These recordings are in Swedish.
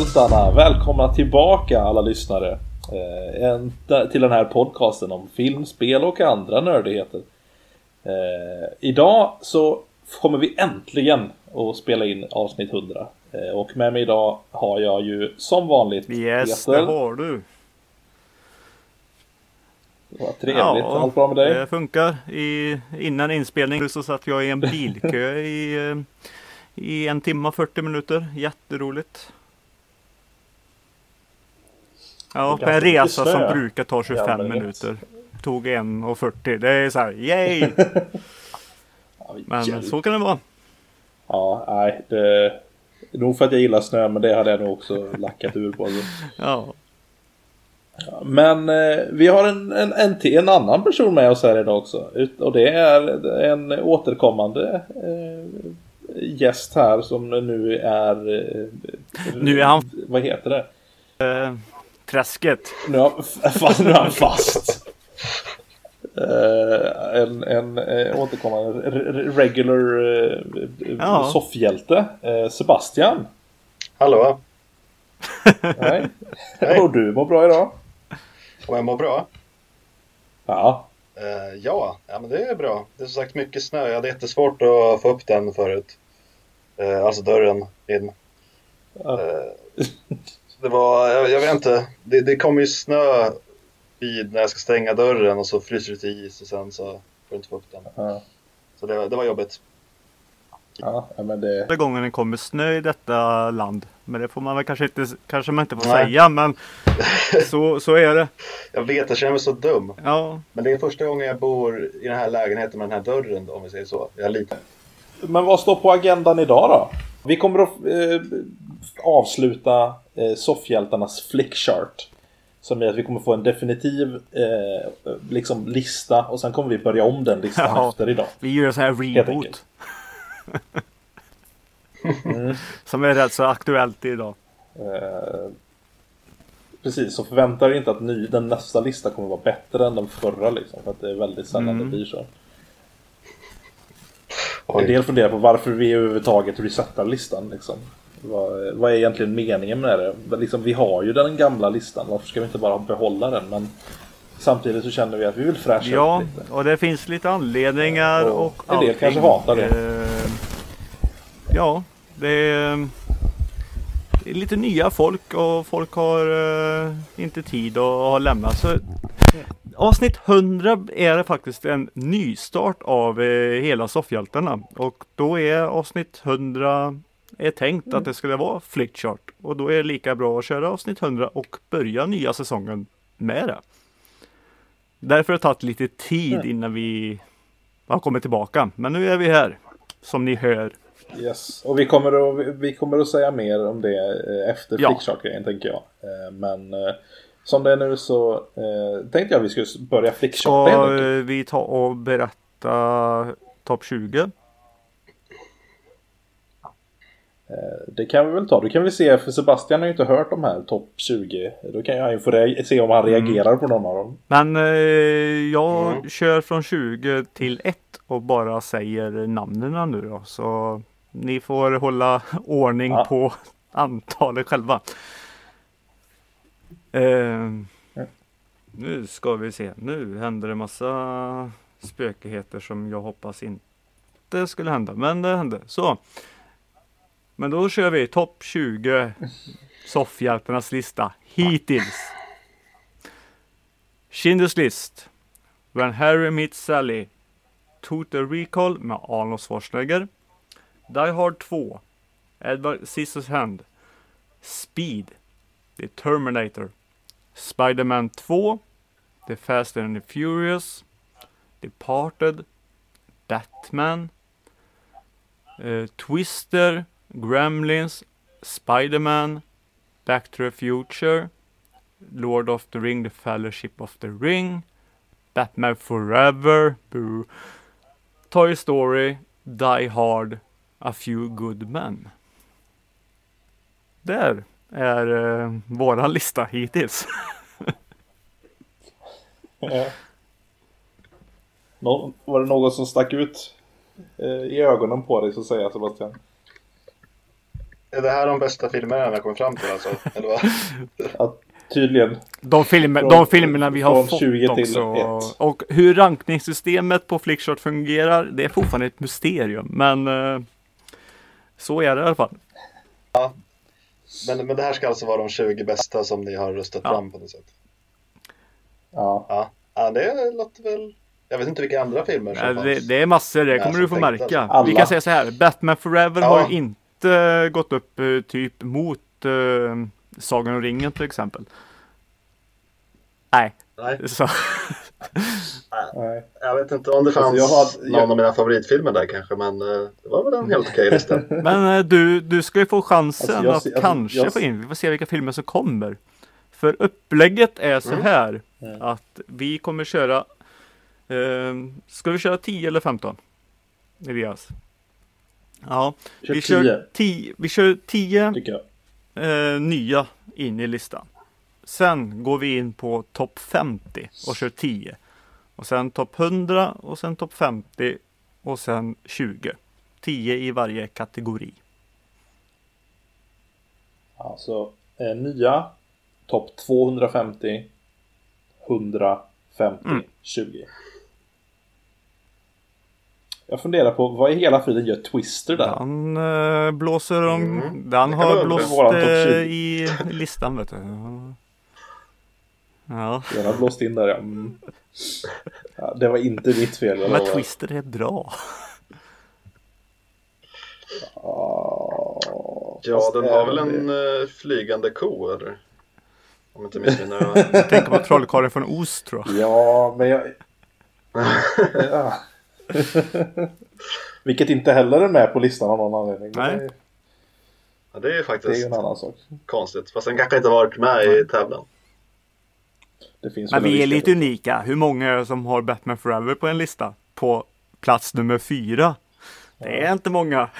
till Soffhjältarna. Välkomna tillbaka alla lyssnare. Eh, en, till den här podcasten om film, spel och andra nördigheter. Eh, idag så kommer vi äntligen att spela in avsnitt 100. Eh, och med mig idag har jag ju som vanligt Yes, det har du. Vad trevligt. Ja, Allt bra med dig? Det funkar. I, innan inspelning så satt jag i en bilkö i, i en timme och 40 minuter. Jätteroligt. Ja, på en resa som brukar ta 25 minuter. Tog 1.40. Det är så här, yay! men så kan det vara. Ja, nej. Det, nog för att jag gillar snö, men det hade jag nog också lackat ur på. ja. Men eh, vi har en, en, en, en, annan person med oss här idag också. Och det är en återkommande eh, gäst här som nu är... Eh, nu är han... Vad heter det? Träsket. Nu är, fast, nu är han fast. Uh, en en uh, återkommande regular uh, ja. soffhjälte. Uh, Sebastian. Hallå. Hej. Hej. Och du mår bra idag? Och jag mår bra? Ja. Uh, ja, ja, men det är bra. Det är som sagt mycket snö. Jag hade jättesvårt att få upp den förut. Uh, alltså dörren in. Uh. det var, jag, jag, vet inte. Det, det kom ju snö vid när jag ska stänga dörren och så fryser det till is och sen så får du inte få upp den. Så det, det var jobbigt. Ja, men det... Första gången det kommer snö i detta land. Men det får man väl kanske inte, kanske man inte får Nej. säga, men så, så är det. Jag vet, jag känner mig så dum. Ja. Men det är första gången jag bor i den här lägenheten med den här dörren, då, om vi säger så. Jag är. Men vad står på agendan idag då? Vi kommer att eh, avsluta eh, soffhjältarnas flickchart. Som är att vi kommer få en definitiv eh, liksom lista och sen kommer vi börja om den listan ja, efter idag. Vi gör så här reboot. mm. Som är rätt så aktuellt idag. Eh, precis, så förvänta er inte att ny, den nästa lista kommer vara bättre än den förra liksom. För att det är väldigt sällan mm. det blir så. En del funderar på varför vi överhuvudtaget resetar listan liksom. Vad, vad är egentligen meningen med det? Liksom, vi har ju den gamla listan, varför ska vi inte bara behålla den? Men samtidigt så känner vi att vi vill fräscha ja, upp lite. Ja, och det finns lite anledningar och, och En del kanske hatar det. Eh, ja, det är, det är, lite nya folk och folk har eh, inte tid att ha lämnat. Så Avsnitt 100 är det faktiskt en nystart av eh, hela Soffhjältarna och då är avsnitt 100 är tänkt mm. att det skulle vara flickchart och då är det lika bra att köra avsnitt 100 och börja nya säsongen med det. Därför har det tagit lite tid mm. innan vi har kommit tillbaka. Men nu är vi här, som ni hör. Yes, och vi kommer att, vi kommer att säga mer om det eh, efter ja. flickchart-grejen tänker jag. Eh, men eh, som det är nu så tänkte jag att vi skulle börja flickcharta. Ska vi ta och berätta topp 20? Eh, det kan vi väl ta. Det kan vi se, för Sebastian har ju inte hört de här topp 20. Då kan jag ju få se om han mm. reagerar på någon av dem. Men eh, jag mm. kör från 20 till 1 och bara säger namnen nu då. Så ni får hålla ordning ja. på antalet själva. Eh, mm. Nu ska vi se. Nu händer det massa spökigheter som jag hoppas inte skulle hända. Men det hände. Så. Men då kör vi topp 20 soffhjältarnas lista hittills. Schindler's list. When Harry Meets Sally. Total Recall med Arnold Schwarzenegger. Die Hard 2. Edward Scissorhand. Speed. The Terminator. Spiderman 2. The Fast and the Furious. Departed. Batman. Uh, Twister. Gremlins, Spiderman, Back to the Future, Lord of the Ring, The Fellowship of the Ring, Batman Forever, Boo, Toy Story, Die Hard, A Few Good Men. Där är eh, våran lista hittills. ja. Nå var det något som stack ut eh, i ögonen på dig så att säga Sebastian? Är det här de bästa filmerna jag kommit fram till alltså? Eller vad? Ja, tydligen. De, filmer, Från- de filmerna vi har från fått 20 till också. Och hur rankningssystemet på Flickshot fungerar, det är fortfarande ett mysterium. Men eh, så är det i alla fall. Men, men det här ska alltså vara de 20 bästa som ni har röstat Ja. fram på något sätt? Ja. Ja. ja, det låter väl... Jag vet inte vilka andra filmer som fanns. Det, det är massor, det Nej, kommer du få märka. alltså. Vi Alla. kan säga så här, Batman Forever Ja. har inte gått upp eh, typ mot uh, Sagan om ringen till exempel. Nej, Nej, så, Nej. jag vet inte om det fanns Alltså, jag har- någon jag- av mina favoritfilmer där kanske, men eh, det var väl en helt okej lista. men eh, du, du ska ju få chansen Alltså, jag att ser- alltså, kanske jag- få in, vi får se vilka filmer som kommer. För upplägget är så Mm. här Mm. att vi kommer köra, eh, ska vi köra 10 eller 15? Elias? Ja, Kör vi 10 kör 10, vi kör 10 tycker jag. eh, nya in i listan. Sen går vi in på topp 50 och kör 10. Och sen topp 100 och sen topp 50 och sen 20. 10 i varje kategori. Alltså eh, nya topp 250 150 Mm. 20. Jag funderar på vad i hela friden gör Twister där? Den eh, blåser om, Mm. kan har blåst eh, 20. i listan vet du. Ja, Den har blåst in där ja. Mm. ja. Det var inte mitt fel. men lovar. Twister är bra. Ja, den har väl en eh, flygande ko, eller? Om inte missminner mig. Tänker på Trollkarlen från Oz tror jag. Ja, men jag... ja. Vilket inte heller är med på listan av någon anledning. Nej. Det, Ja, det är det är faktiskt en annan sak. konstigt. Fast den kanske inte varit med i tävlan. Det finns Men vi är lite unika. Hur många är det som har Batman Forever på en lista? På plats nummer fyra. Det är inte många.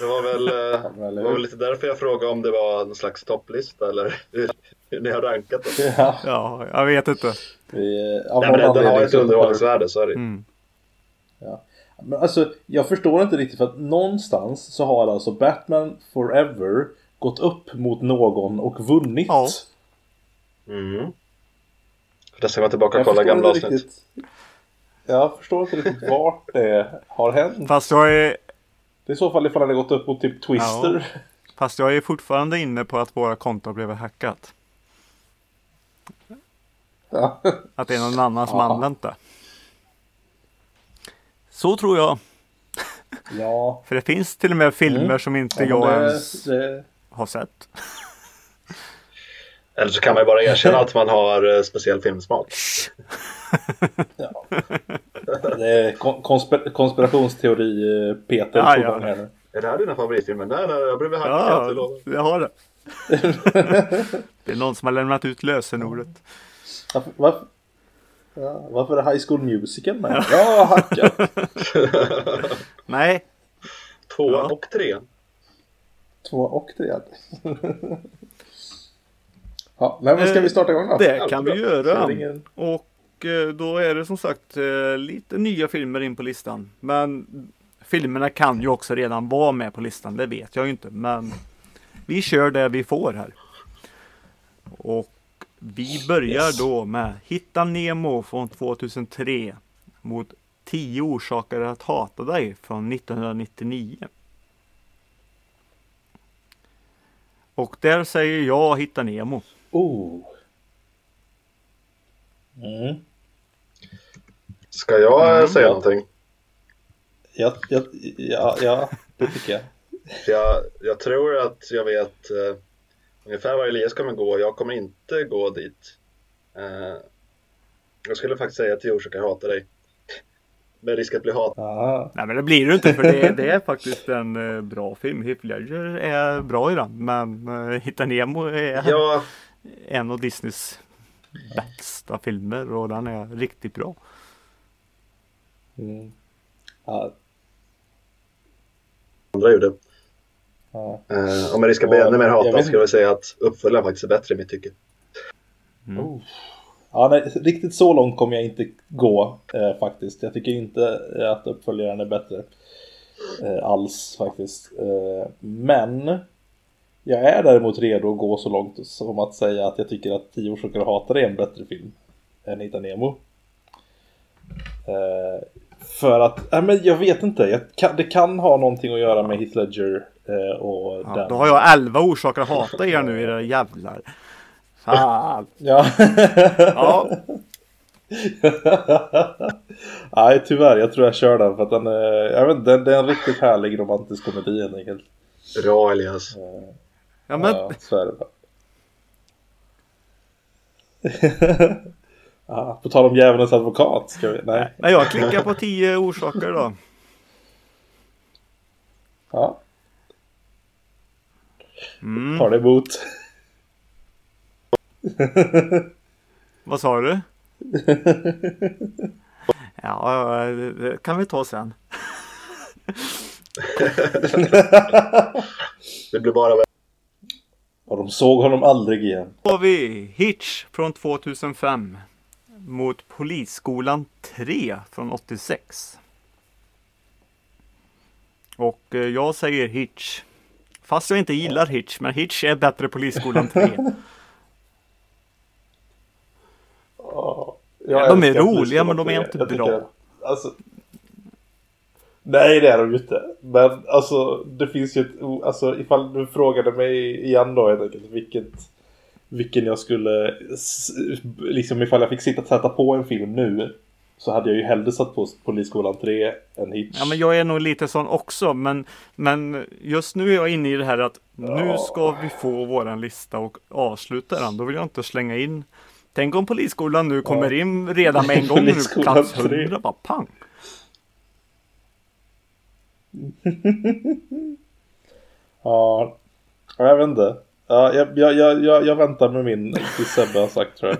Det var väl, eh, det var väl lite därför jag frågade om det var någon slags topplista eller hur, hur ni har rankat den. Ja, Ja, jag vet inte. vi, av Nej, någon men den, den har ett underhållningsvärde, så är Mm. Men alltså, jag förstår inte riktigt för att någonstans så har alltså Batman Forever gått upp mot någon och vunnit. Ja. Mm. Jag ska gå tillbaka och kolla gamla avsnitt. riktigt. Jag förstår inte riktigt vart det har hänt. Fast jag är, Det är i så fall ifall det har gått upp mot typ Twister. fast jag är fortfarande inne på att våra konton blev hackat. Ja. Att det är någon annan som Aha. använt det. Så tror jag. ja. För det finns till och med filmer Mm. som inte jag det, ens det, har sett. Eller så kan man ju bara erkänna att man har eh, speciell filmsmak. ja. det är kon- konspir konspirationsteori eh, Peter Ja, här nu. Är det här dina favoritfilmer? Nej, nej, jag blev hackad. Ja, jag har det. Det är någon som har lämnat ut lösenordet. Varför, varför, ja, varför är High School Musical med? Ja, hackat. Nej, Två Ja. och tre. Två och tre. ja, men ska vi starta igång då? det kan vi Så göra. Och eh, då är det som sagt eh, lite nya filmer in på listan. Men filmerna kan ju också redan vara med på listan. Det vet jag ju inte. Men vi kör det vi får här. Och vi börjar Yes. då med Hitta Nemo från 2003 mot 10 orsaker att hata dig från 1999. Och där säger jag Hitta Nemo. Oh. Mm. Ska jag eh, Mm. säga någonting? Ja, ja, ja, ja, det tycker jag. Jag, jag tror att jag vet eh, ungefär var Elias kommer gå. Jag kommer inte gå dit. Eh, jag skulle faktiskt säga att jag orsakar hata dig. Med risk att bli hatad. Aha. Nej men det blir det inte för det, det är faktiskt en eh, bra film. Heath Ledger är bra i den. Men uh, Hitta Nemo är Ja, en av Disneys bästa filmer och den är riktigt bra. Mm. Ja, andra gjorde. Ja. Eh, om jag ska bli Ja, ännu mer jag hatad ska jag säga att uppföljaren faktiskt är bättre i mitt tycke. Mm. Oh. Ja, nej, riktigt så långt kommer jag inte gå eh, faktiskt. Jag tycker inte eh, att uppföljaren är bättre. Eh, alls faktiskt. Eh, men jag är däremot redo att gå så långt som att säga att jag tycker att Tio orsaker att hata är en bättre film än Hitta Nemo. Eh, för att, nej men jag vet inte, kan, det kan ha någonting att göra med Heath Ledger eh, och Ja, den. då har jag 11 orsaker att hata er nu era jävlar. Fan. Ja. Ja, Nej tyvärr, jag tror jag kör den för att den är, jag vet inte, den- det är en riktigt härlig romantisk komedi helt enkelt. Bra Elias. ja men Ja, så är det bara. ja, på tal om djävulens advokat, ska vi, nej. nej, jag klickar på 10 orsaker då. Ja, Mm. tar det emot. Vad sa du? Ja, det det kan vi ta sen. Det blir bara Och de såg honom aldrig igen. Då har vi Hitch från 2005 mot Polisskolan 3 från 86. Och eh, jag säger Hitch. Fast jag inte gillar Hitch, men Hitch är bättre Polisskolan 3. Ja, de är roliga, men de är 3. inte bra. tycker- Alltså, nej, det är de ju inte. Men alltså, det finns ju ett... Alltså, ifall du frågade mig igen då helt enkelt, vilket... Vilken jag skulle... Liksom ifall jag fick sitta och sätta på en film nu. Så hade jag ju hellre satt på Polisskolan 3 än Hitch. Ja, men jag är nog lite sån också, men, men just nu är jag inne i det här att nu Ja. ska vi få våran lista och avsluta den. Då vill jag inte slänga in. Tänk om Polisskolan nu kommer in redan med en gång nu plats 3. 100, bara pang. Ja, jag vet inte. Ja, jag, jag, jag, jag, jag väntar med min tills Sebbe har sagt tror jag.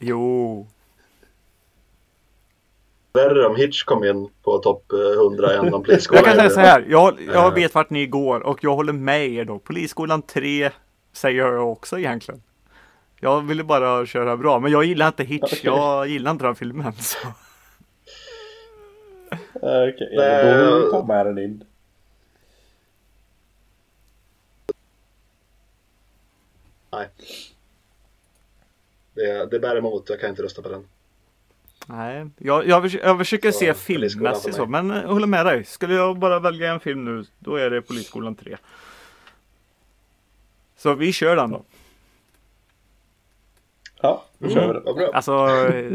Jo, värre om Hitch kom in på topp eh, 100 än om jag Polisskolan. kan säga så här. Jag, jag Eh. vet vart ni går och jag håller med er då. Polisskolan 3 säger jag också egentligen. Jag ville bara köra bra, men jag gillar inte Hitch. Okej. Jag gillar inte den filmen. Så. Eh, Okej, ja, men då med den in. Nej. Det, det bär emot, jag kan inte rösta på den. Nej, jag, jag, jag försöker Så, se filmmässigt så, men jag håller med dig. Skulle jag bara välja en film nu, då är det Polisskolan 3. Så vi kör den då. Ja, då kör vi det. Vad bra. Alltså,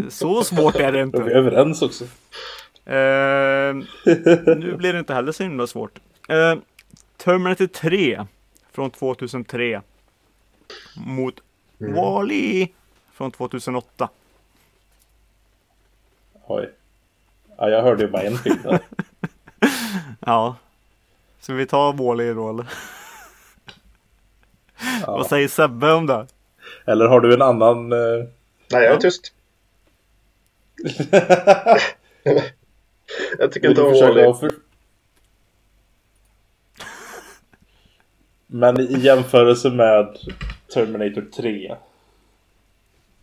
så svårt är det är vi inte. överens också. Eh, nu blir det inte heller så himla svårt. Eh, Terminator 3 från 2003 mot Wall-E från 2008. Oj. Ja, jag hörde ju bara en film där. Ja. Så vi tar Wall-E då eller? Vad Ja. säger Sebbe om det? Eller har du en annan... eh, Nej, jag är tyst. jag tycker inte du om Wall-E. för... Men i jämförelse med Terminator 3.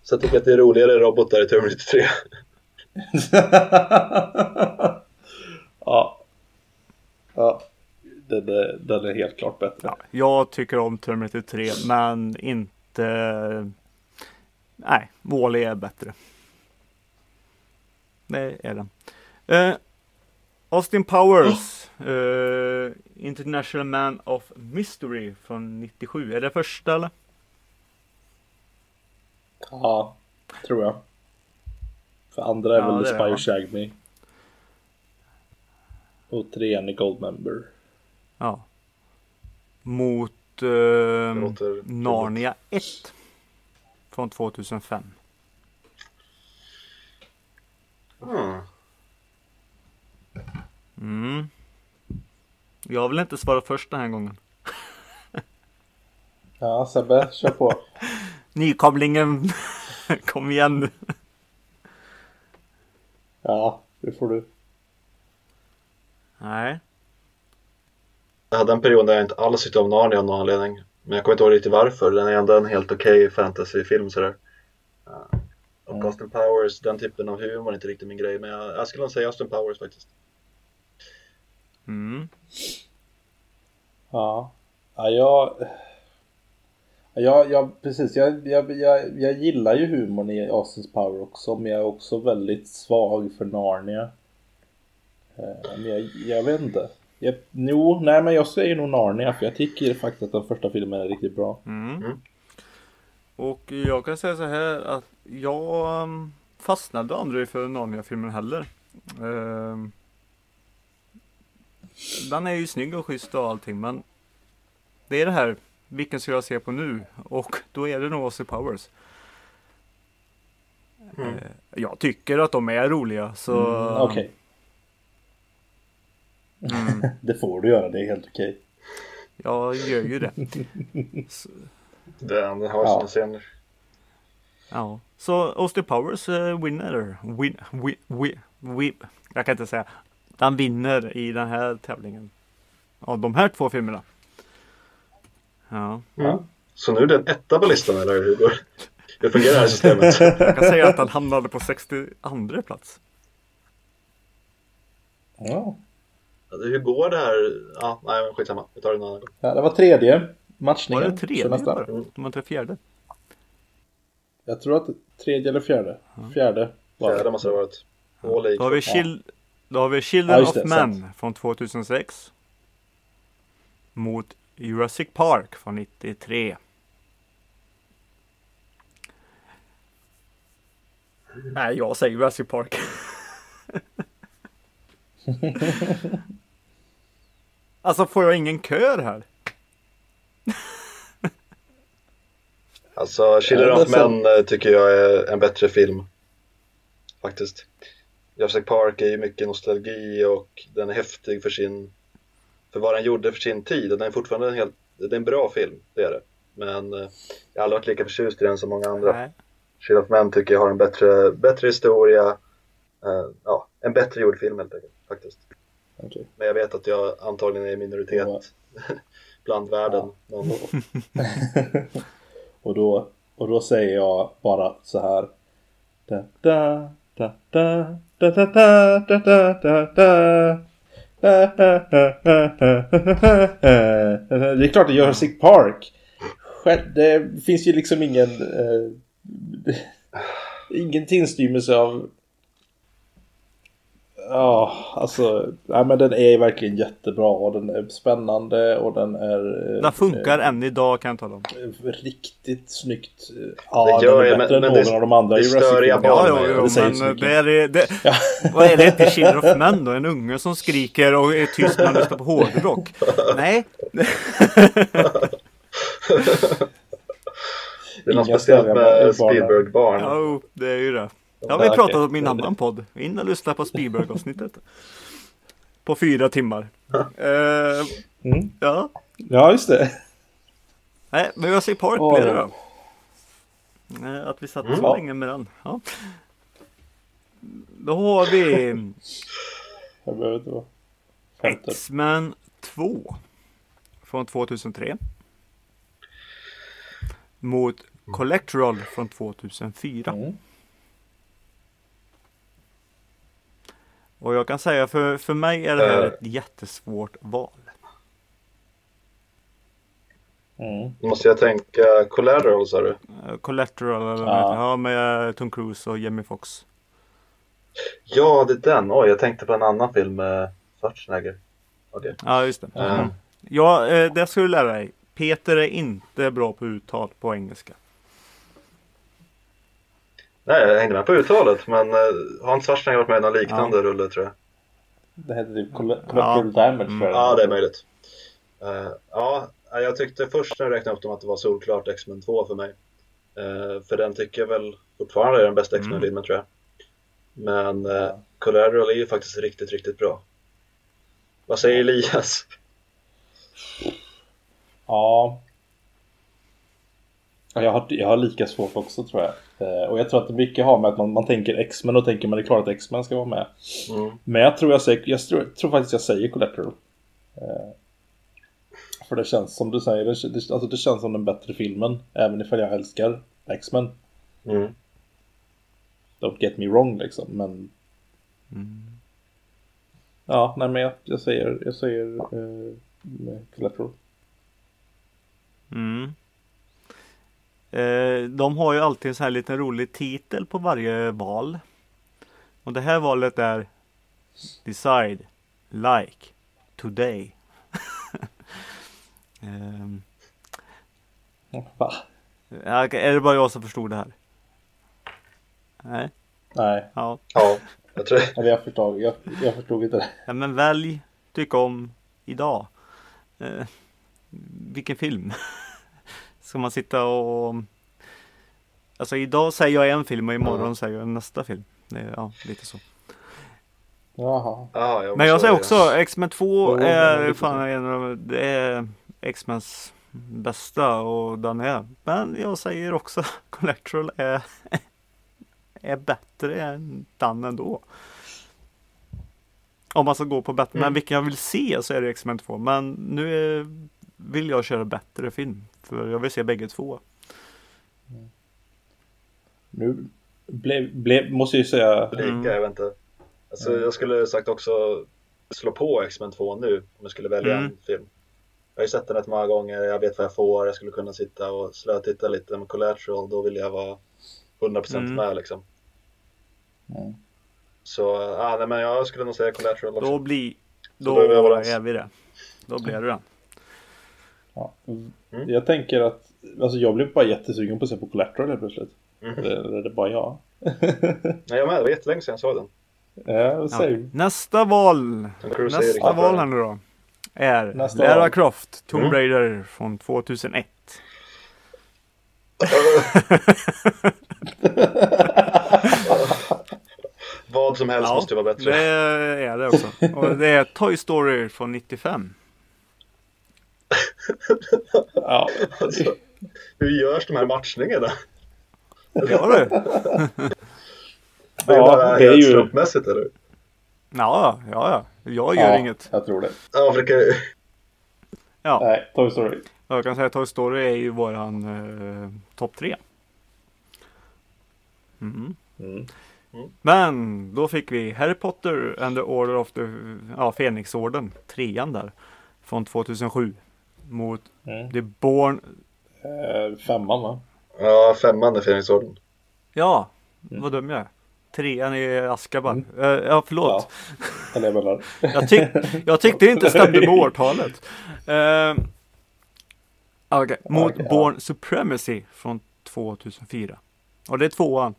Så jag tycker att det är roligare robotar i Terminator 3. ja. Ja. Den är, den är helt klart bättre. Ja, jag tycker om Terminator 3 men inte... Nej, Wall-E är bättre. Det är den. Eh, Austin Powers. eh, International Man of Mystery från 97. Är det första eller? Ja, tror jag. För andra är Ja, väl The Spy Who Shagged Me. Och trean är Goldmember. Ja. Mot eh, låter Narnia 1. Från 2005. Mm. Mm. Jag vill inte svara först den här gången. Ja, Sebbe, kör på. Nykomlingen. Kom igen nu. Ja, det får du. Nej. Jag hade en period där jag inte alls tyckte om Narnia av någon anledning. Men jag kommer inte ihåg riktigt varför. Den är ändå en helt okej fantasyfilm sådär. Uh, och Mm. Austin Powers, den typen av humor är inte riktigt min grej. Men jag, jag skulle nog säga Austin Powers faktiskt. Mm. Ja. Ja, jag... Ja, jag, precis. Jag, jag, jag, jag gillar ju humorn i Austin's Power också, men jag är också väldigt svag för Narnia. Eh, Men jag, jag vet inte. Jag, jo, nej men jag säger nog Narnia, för jag tycker faktiskt att den första filmen är riktigt bra. Mm. Och jag kan säga så här att jag um, fastnade aldrig för Narnia-filmen heller. Ehm, den är ju snygg och schysst och allting men det är det här, vilken ska jag se på nu? Och då är det nog Aussie Powers. Mm. Eh, jag tycker att de är roliga så... Mm, Okej, Mm, det får du göra, det är helt okej. jag gör ju det. Så, Den har Ja. sina scener. ja. Så Austin Powers uh, winner. Win, win, win, win. Jag kan inte säga. Den vinner i den här tävlingen. Av de här två filmerna. Ja. Mm. Så nu är det en etta på listan eller hur, går, hur fungerar det här systemet? Jag kan säga att den hamnade på 62 plats. Ja. Hur går det här? Ja, nej men skitsamma, vi tar det en annan gång. ja, det var tredje Var matchningen. det tredje Så nästan. bara? Det var inte fjärde. Jag tror att tredje eller fjärde. Fjärde var Fjärde det. måste det ha varit. All Då har vi. Chil- då har vi Children Ja, just of det, Men sant. från 2006. Mot Jurassic Park från 93. Nej, jag säger Jurassic Park. alltså får jag ingen kör här? Alltså, Children of Men tycker jag är en bättre film. Faktiskt. Jurassic Park är ju mycket nostalgi och den är häftig för sin för vad den gjorde för sin tid och den är fortfarande en helt, det är en bra film, det är det. Men eh, jag har aldrig varit lika förtjust i den som många andra. Nej. Children of Men tycker jag har en bättre, bättre historia, eh, ja, en bättre gjord film helt enkelt, faktiskt. Okej. Men jag vet att jag antagligen är i minoritet Ja. bland världen. Men, Och då, och då säger jag bara så här. Da, da, da, da, da, da, da, da, da, da, Det är klart det är Jurassic Park. Det finns ju liksom ingen... Eh, ingen tillstymmelse av... Ja, alltså... Nej men den är verkligen jättebra och den är spännande och den är... eh, Den funkar än idag kan jag tala om. Riktigt snyggt. Ja, Det gör den är jag, bättre men- än men någon det- av de andra det Jurassic stör jag bara Ja, med. jo, jo, Det men det är det. Ja. Vad är det Children of Men då? En unge som skriker och är tyst när han lyssnar på hårdrock? Nej, det är något speciellt med barn. Spielberg-barn. ja, jo, det är ju det. Det har vi pratat om i en annan podd. In och lyssna på Spielberg-avsnittet. På fyra timmar. Eh, Mm. ja, Ja, just det. nej, men jag ser Park Åh, blev det då. Eh, Att vi satt Mm. så länge med den. Ja. Då har vi Jag behöver inte vara. X-Men 2. Från 2003. Mot Collectoral från 2004. Mm. Och jag kan säga för, för mig är det här Eh. ett jättesvårt val. Mm. Måste jag tänka Collateral sa du? Eh, Collateral eller Ja. ja. ja, med Tom Cruise och Jamie Foxx. Ja, det är den. Oj, jag tänkte på en annan film med Schwarzenegger. Okej. Ja, just det. Mm. Ja, eh, det ska du lära dig. Peter är inte bra på uttal på engelska. Nej, jag hängde med på uttalet, men uh, har inte Schwarzenegger varit med i någon liknande rulle tror jag? Det heter typ coll- Collateral Damage. Mm. Ja, det är möjligt. Eh, ja, jag tyckte först när jag räknade upp dem att det var solklart X-Men 2 för mig. Eh, för den tycker jag väl fortfarande är den bästa X-Men-filmen tror jag. Men uh, Ja. Collateral är ju faktiskt riktigt, riktigt bra. Vad säger Elias? Ja. Ja, Jag har, jag har lika svårt också tror jag. Eh, Och jag tror att det mycket har med att man, man tänker X-Men och tänker man det är klart att X-Men ska vara med. Mm. Men jag tror jag säger, jag tror, tror faktiskt jag säger Collateral. Eh, För det känns som du säger, det, det, alltså det känns som den bättre filmen. Även ifall jag älskar X-Men. Mm. Don't get me wrong liksom, men... Ja, nej men jag, jag säger, jag säger eh, Collateral. Mm. Eh, de har ju alltid en sån här liten rolig titel på varje val. Och det här valet är Decide, Like, Today. Ehm, Va? är det bara jag som förstod det här? Nej? Nej, Ja. Ja, jag tror eller jag förstod, jag, jag förstod inte det. ja men välj, tyck om, idag. Eh, vilken film? Ska man sitta och... Alltså idag säger jag en film och imorgon Mm. säger jag nästa film. Det är, ja, lite så. Jaha. Ja, jag Men jag säger också X-Men 2 Jo, det är är fan en av de- det är X-Mens bästa och den är. Men jag säger också Collateral är, är bättre än den ändå. Om man ska gå på bättre. Men Mm. vilken jag vill se så är det X-Men 2. Men nu är, vill jag köra bättre film. För jag vill se bägge två. Nu blev, blev, måste jag ju säga, Lika, Mm. jag vet inte. Alltså, Mm. Jag skulle sagt också slå på X-Men 2 nu om jag skulle välja Mm. en film. Jag har ju sett den rätt många gånger, jag vet vad jag får, jag skulle kunna sitta och slötitta lite med Collateral, då vill jag vara 100% Mm. med liksom. Mm. Så ja, nej, men jag skulle nog säga Collateral också. Då blir då då är vi det. Då blir det den. Ja. Mm. jag tänker att, alltså jag blev bara jättesugen på att se på Collateral helt plötsligt. Mhm. Eller är det bara jag? Nej, jag med, det var jättelänge sedan jag såg den. Ja, Ja. Nästa val Nästa val här nu då är Nästa Lara val. Croft, Tomb Mm. Raider från 2001. Vad som helst måste ju vara bättre. det är det också. Och det är Toy Story från 95. Ja. Alltså, hur görs de här matchningarna? Ja du. Det är Ja, bara det är helt ju- slumpmässigt eller? Ja, ja, ja. Jag gör ja, inget. jag tror det. Ju... Ja, Nej, Toy Story. jag kan säga att Toy Story är ju våran eh, topp tre. Mm. Mm. Men då fick vi Harry Potter and the Order of the ja, Fenixorden, trean där. Från 2007. Mot Mm. The Born Eh, femman va? Ja, femman är Fenixorden. Ja, Mm. vad dum jag är. Trean i Askaban. Mm. Eh, ja, förlåt. Eller jag. Jag, tyck, jag tyckte det inte stämde med årtalet. Uh, okay. Mot ja. Born Supremacy från 2004. Och det är tvåan.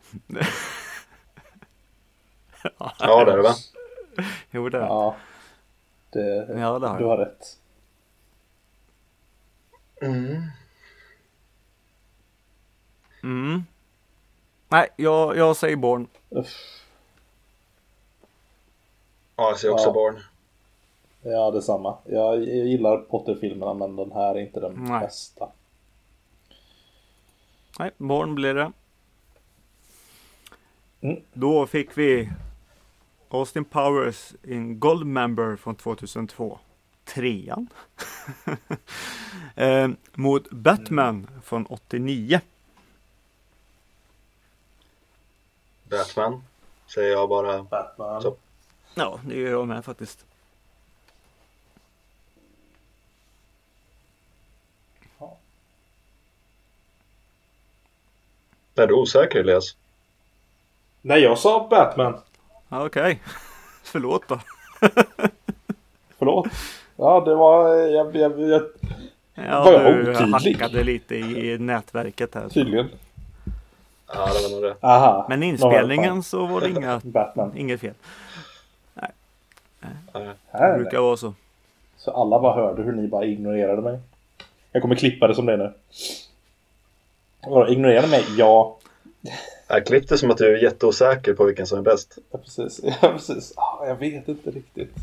Ja, det är det va? Jo, det är det. Ja. Det, Ja, det har du har rätt. Mm. Mm. Nej, jag, jag säger Born. Uff. Ja, jag ser också Ja. Born. Ja, detsamma. Jag, jag gillar Potter-filmerna men den här är inte den Nej. bästa. Nej, Born blir det. Mm. Då fick vi Austin Powers in Goldmember från 2002. Trean. eh, mot Batman från 89. Batman. Säger jag bara. Batman. Så. Ja, det gör jag med faktiskt. Är du osäker Elias? Nej, jag sa Batman. Okej, förlåt då. Förlåt. Ja, det var... Jag, jag, jag, Ja, Var jag du otydlig? hackade lite i nätverket här. tydligen. Ja, det var nog det. Aha. Men inspelningen så var det inga, inget fel. Nej. Det Här, brukar vara så. Så alla bara hörde hur ni bara ignorerade mig. Jag kommer klippa det som det är nu. Vadå, ignorera mig? Ja. Jag klippte som att du är jätteosäker på vilken som är bäst. Ja, precis. Ja, precis. Ah, jag vet inte riktigt.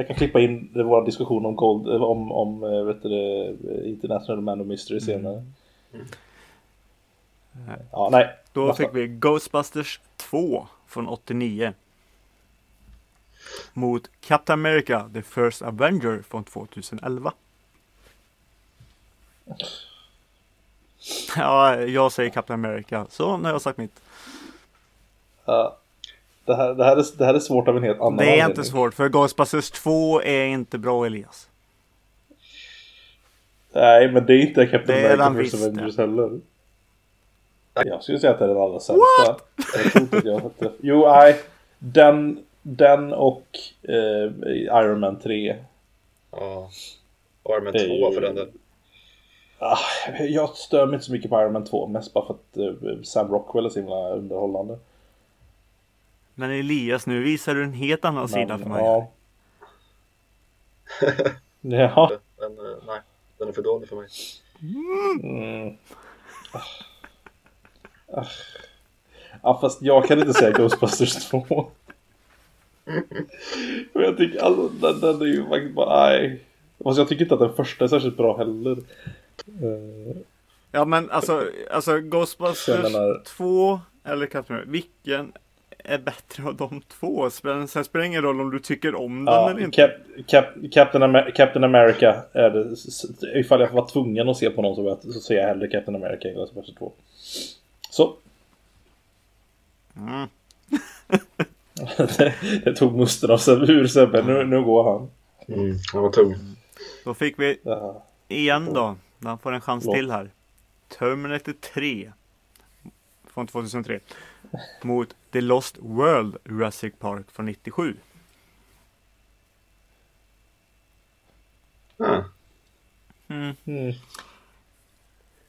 Jag kan klippa in vår diskussion om, Gold, eh, om, om eh, vet du, det, International Man of Mystery senare. Ja, nej. Då Nästa. fick vi Ghostbusters 2 från 89. Mot Captain America The First Avenger från 2011. Ja, jag säger Captain America. Så nu har jag sagt mitt. Ja. Det, här, det, här är, det här är svårt av en helt annan Det är anledning. inte svårt för Ghostbusters 2 är inte bra Elias. Nej, men det är inte Captain Det är America visst, Avengers heller. Jag skulle säga att det är den allra sämsta. Jag att jag har sett det. Jo, nej. Den, den och eh, Iron Man 3. Ja. Iron Man Det är 2 ju- för den där. Ah, jag stör mig inte så mycket på Iron Man 2. Mest bara för att eh, Sam Rockwell är så himla underhållande. Men Elias, nu visar du en helt annan sida för mig. Ja. Jaha. Den, eh, nej, den är för dålig för mig. Mm. Ah. Ja, fast jag kan inte säga Ghostbusters 2. För jag tycker alltså, den, den är ju faktiskt bara, nej. Fast jag tycker inte att den första är särskilt bra heller. Ja men alltså, alltså Ghostbusters menar- 2 eller Captain America, vilken är bättre av de två? Sen spelar det ingen roll om du tycker om den Ja, eller inte. Cap, Cap, Captain, Amer Captain America är det. Ifall jag var tvungen att se på någon så, vet, så ser jag hellre Captain America än Ghostbusters 2. Så. Mm. det, det tog musten av ur Sebbe. Nu, nu går han. Mm, den var tung. Då fick vi Ja. igen då. Han får en chans Förlåt. till här. Terminator 3. Från 2003. Mot The Lost World Jurassic Park från 97. Ja. Mm. Mm.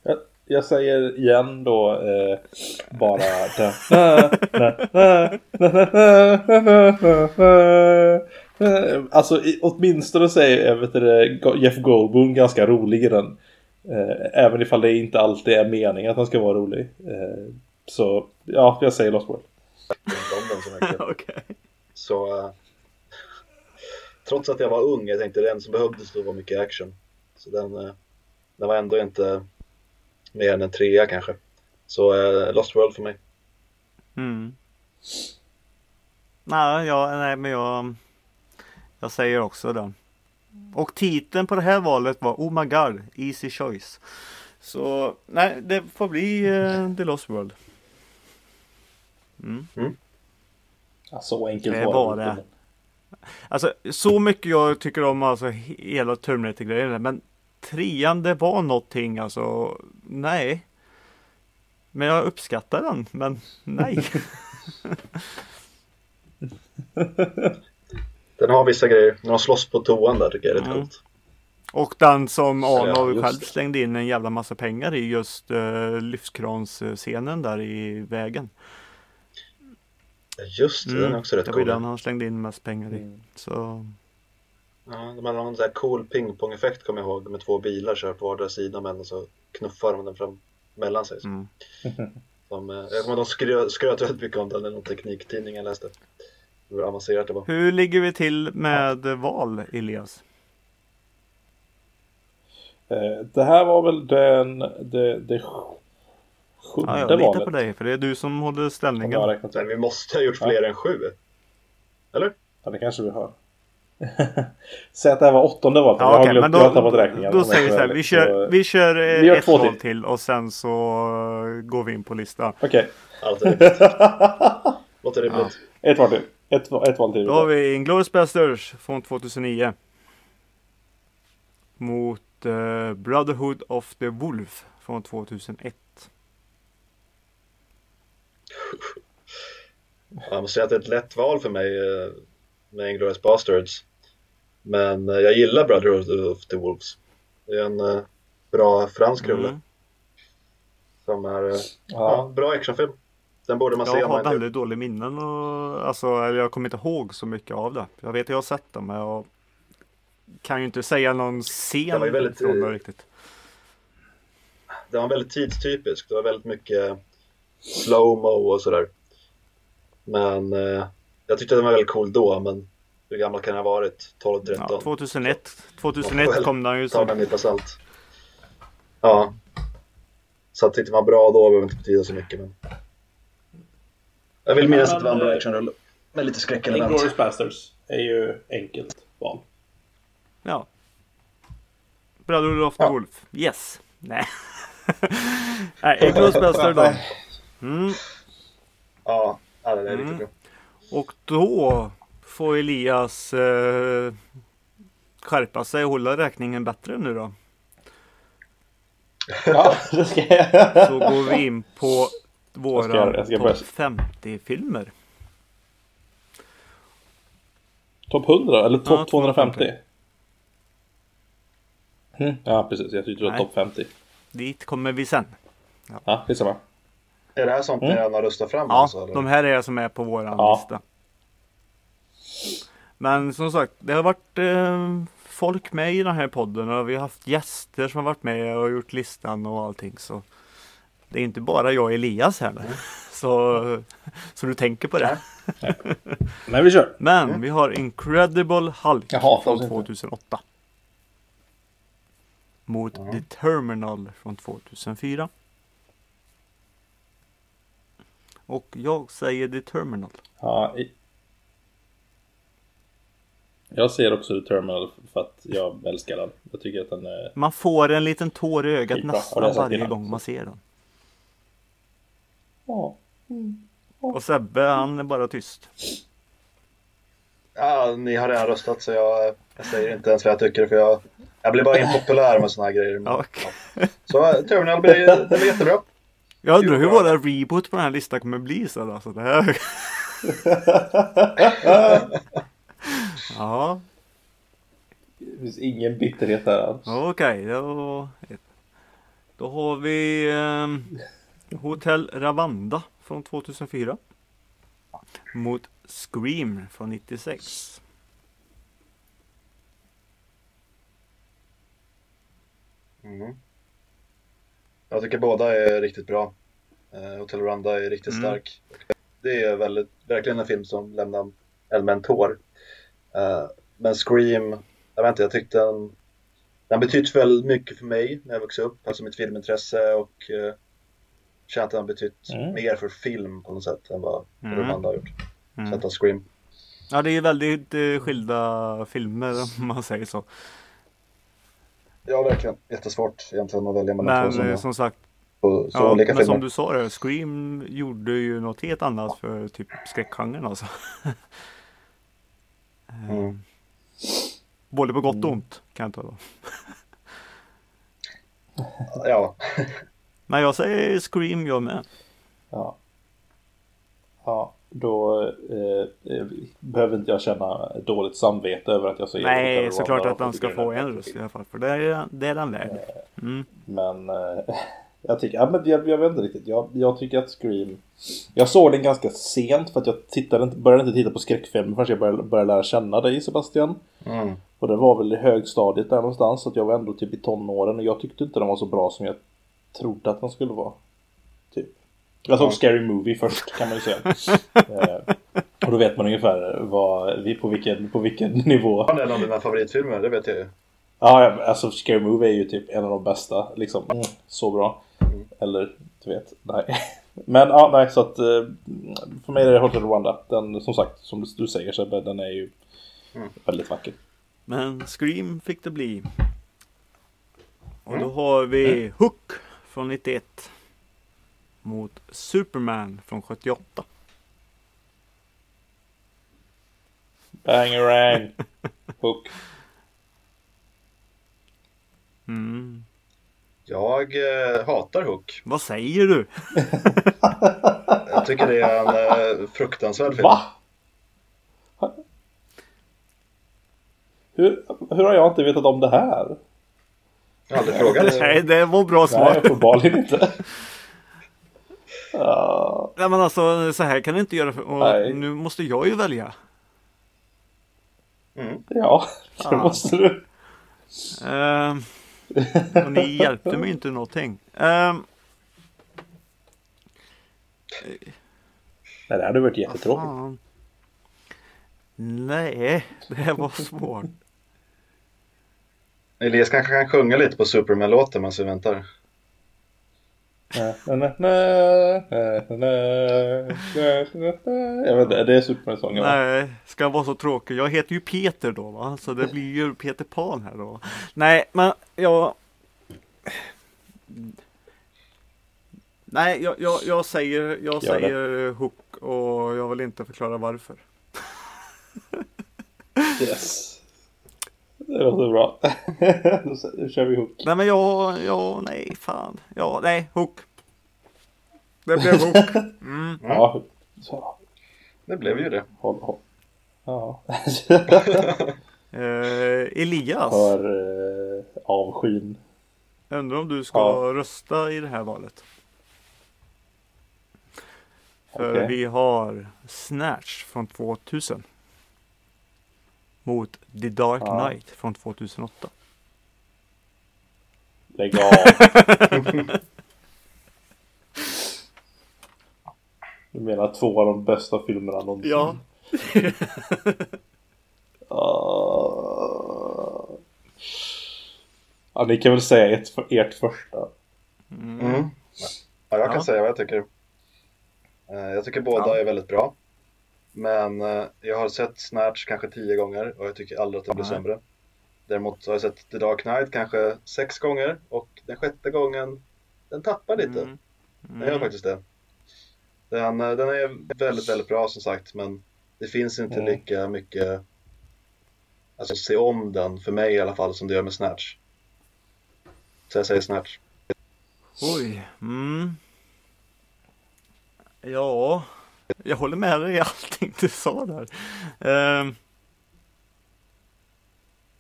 Jag, jag säger igen då eh, bara. Alltså i- åtminstone säger jag vet du, det, Jeff Goldblum ganska rolig i den. Eh, även ifall det inte alltid är meningen att han ska vara rolig. Eh, så ja, jag säger Lost World. Jag om så mycket. Okej. Så eh, trots att jag var ung, jag tänkte den som behövdes då var mycket action. Så den, eh, den var ändå inte mer än en trea kanske. Så eh, Lost World för mig. Mm. Nej, ja, nej, men jag, jag säger också den. Och titeln på det här valet var Oh my god, easy choice. Så nej, det får bli eh, The Lost World. Mm. Ja, så enkelt Det var det det. inte. Alltså så mycket jag tycker om alltså he- hela Terminator-grejen. Men trean det var någonting alltså. Nej. Men jag uppskattar den. Men nej. Den har vissa grejer. När de slåss på toan där tycker jag är rätt Mm. coolt. Och den som Ja, Arnold just själv det. slängde in en jävla massa pengar i just uh, lyftkranscenen där i vägen. Just det, den är också rätt Mm. det var cool. den han slängde in mest pengar i. Mm. Så Ja, de hade någon sån här cool pingpong-effekt kommer jag ihåg med två bilar kör på vardera sida men och så knuffar de den fram mellan sig. mm. De, eh, jag kommer ihåg de skrö, skröt väldigt mycket om den i någon tekniktidning jag läste. Hur avancerat det var. Hur ligger vi till med val Elias? Eh, det här var väl den, det, det sjunde Ja, jag litar valet. på dig för det är du som håller har ställningen. räknat Men vi måste ha gjort fler än sju. Eller? Ja, det kanske vi har. Säg att det här var åttonde valet. Ja, jag har okej, glömt, men jag har tappat räkningen. då, då säger vi så här. Vi kör, vi kör eh, vi gör ett två val till. till och sen så går vi in på listan. Okej, Allt rimligt. Låter rimligt. ett val till. Ett, ett val till. Då har vi Inglourious Basterds från 2009. Mot eh, Brotherhood of the Wolf från 2001. Jag måste säga att det är ett lätt val för mig eh, med Inglourious Basterds. Men eh, jag gillar Brotherhood of the Wolves. Det är en eh, bra fransk rulle Mm. som är ja. Ja. bra actionfilm. Den borde man se Jag om har man väldigt dåliga minnen och alltså, jag kommer inte ihåg så mycket av det. Jag vet att jag har sett dem men jag kan ju inte säga någon Det scen var ju väldigt, från det eh, riktigt. Det var väldigt tidstypisk. Det var väldigt mycket slow-mo och sådär. Men eh, jag tyckte den var väldigt cool då, men hur gammal kan jag ha varit? 12, 13? Ja, 2001, 2001 kom den ju Ta så. med en nypa salt. Ja. Så att tyckte man bra då behöver inte betyda så mycket. Men... Jag vill minnas att det var en bra actionrulle. Med lite skräckelement. Inglourious Basterds är ju enkelt val. Ja. Brotherhood of the Ja. Wolf. Yes. Nej. Nej, Inglourious Basterds då. Mm. Ja, ja, det är riktigt Mm. bra. Och då får Elias eh, skärpa sig och hålla räkningen bättre nu då. Ja, det ska jag. så går vi in på våra topp 50 filmer. Topp 100 eller topp Ja, 250? Mm. Ja, precis. Jag tyckte det var topp 50. Dit kommer vi sen. Ja, det är samma. Är det här sånt ni redan har röstat fram? Ja, alltså, eller? de här är som är på våran Ja. lista. Men som sagt, det har varit eh, folk med i den här podden och vi har haft gäster som har varit med och gjort listan och allting. Så det är inte bara jag och Elias här nu. Så, så du tänker på det. Men vi kör. Men vi har Incredible Hulk Jag hatar från oss inte. 2008. Mot The Terminal från 2004. Och jag säger The Terminal. Ja, i... Jag ser också The Terminal för att jag älskar den. Jag tycker att den är... Man får en liten tår i ögat nästan varje innan? gång man ser den. Ja. Och Sebbe han är bara tyst. Ja, ni har redan röstat så jag, jag säger inte ens vad jag tycker för jag, jag blir bara impopulär med såna här grejer. Men, Ja, okej. ja. Så Terminal blir, det blir jättebra. Jag undrar hur våra reboot på den här listan kommer bli sen alltså. Det här... ja, Det finns ingen bitterhet där alls. okej. då... då har vi ehm, Hotel Ravanda från 2004. Mot Scream från 96. Mm. Jag tycker båda är riktigt bra. Eh, Hotel Rwanda är riktigt Mm. stark. Det är väldigt, verkligen en film som lämnar en med en tår. Eh, men Scream, jag vet inte, jag tyckte den, den betytt väldigt mycket för mig när jag vuxit upp, alltså mitt filmintresse och uh, känt att den har betytt Mm. mer för film på något sätt än vad Mm. Rwanda har gjort. Mm. Så att ta Scream. Ja, det är väldigt eh, skilda filmer om man säger så. Ja, verkligen. Jättesvårt egentligen att välja mellan två Men som, sagt, på så ja, olika men filmer. som du sa det, Scream gjorde ju något helt annat för typ skräckgenren alltså. Eh, Mm. Både på gott och ont kan jag ta då. Ja, Men jag säger Scream jag med. Ja. Ja, då eh, eh, behöver inte jag känna dåligt samvete över att jag säger Nej, såklart att den och ska få en röst i alla fall. För det är, det är den värd. Mm. Men eh, jag tycker, ja, men jag, jag vet inte riktigt. Jag, jag tycker att Scream... Jag såg den ganska sent för att jag tittade, inte- började inte titta på skräckfilmer förrän jag började, började lära känna dig Sebastian. mm. Och det var väl i högstadiet där någonstans. Så att jag var ändå typ i tonåren och jag tyckte inte den var så bra som jag trodde att den skulle vara. Jag såg Ja. Scary Movie först kan man ju säga. eh, och då vet man ungefär vad, vi, på, vilken, på vilken nivå. Det är en av dina favoritfilmer, det vet jag ju. Ja, alltså Scary Movie är ju typ en av de bästa. Liksom, mm, så bra. Mm. Eller, du vet, nej. Men ja, nej, så att eh, för mig är det Hotel Rwanda. Den, som sagt, som du säger Sebbe, den är ju Mm. väldigt vacker. Men Scream fick det bli. Och då Mm. har vi Hook från 91. Mot Superman från 78. Bangerang! Hook. Mm. Jag eh, hatar Hook. Vad säger du? Jag tycker det är en eh, fruktansvärd film. Va? Hur, hur har jag inte vetat om det här? Jag har aldrig frågat. Nej, det var bra Nej, svar. uppenbarligen inte. Ja, Nej men alltså så här kan du inte göra. För, och Nej. nu måste jag ju välja. Mm. ja, det Fan. måste du. Ehm, och ni hjälpte mig inte någonting. Ehm, Nej, det hade varit jättetråkigt. fan. Nej, det här var svårt. Elias kanske kan sjunga lite på Superman-låten medan vi väntar. Nej, nej, nej, nej, nej, nej, nej, nej. Jag vet inte, det är Superman-sången? Nej, ska vara så tråkig. Jag heter ju Peter då va, så det blir ju Peter Pan här då. Nej, men jag... Nej, jag, jag, jag säger, jag säger Hook och jag vill inte förklara varför. Yes. Det låter bra. Nu kör vi hook. Nej men ja, ja, nej, fan. Ja, nej, hook. Det blev hook. Mm. Ja, så. Det blev ju det. Håll, håll. Ja. Eh, Elias, För eh, avskyn. jag undrar om du ska Ja. rösta i det här valet? För Okej. vi har Snatch från 2000. Mot The Dark Ja. Knight från 2008. Lägg av. Du menar två av de bästa filmerna någonsin? Ja. Ah. Ja, ni kan väl säga ert, ert första. Mm. Ja, jag kan Ja. säga vad jag tycker. Eh, Jag tycker båda Ja. är väldigt bra. Men eh, jag har sett Snatch kanske tio gånger och jag tycker aldrig att det blir sämre. Däremot har jag sett The Dark Knight kanske sex gånger och den sjätte gången den tappar lite. Mm. Den gör faktiskt det. Den, eh, den är väldigt, väldigt bra som sagt men det finns inte Mm. lika mycket Alltså se om den, för mig i alla fall, som det gör med Snatch. Så jag säger Snatch. Oj. Mm. Ja, jag håller med dig i allting du sa där. Ehm.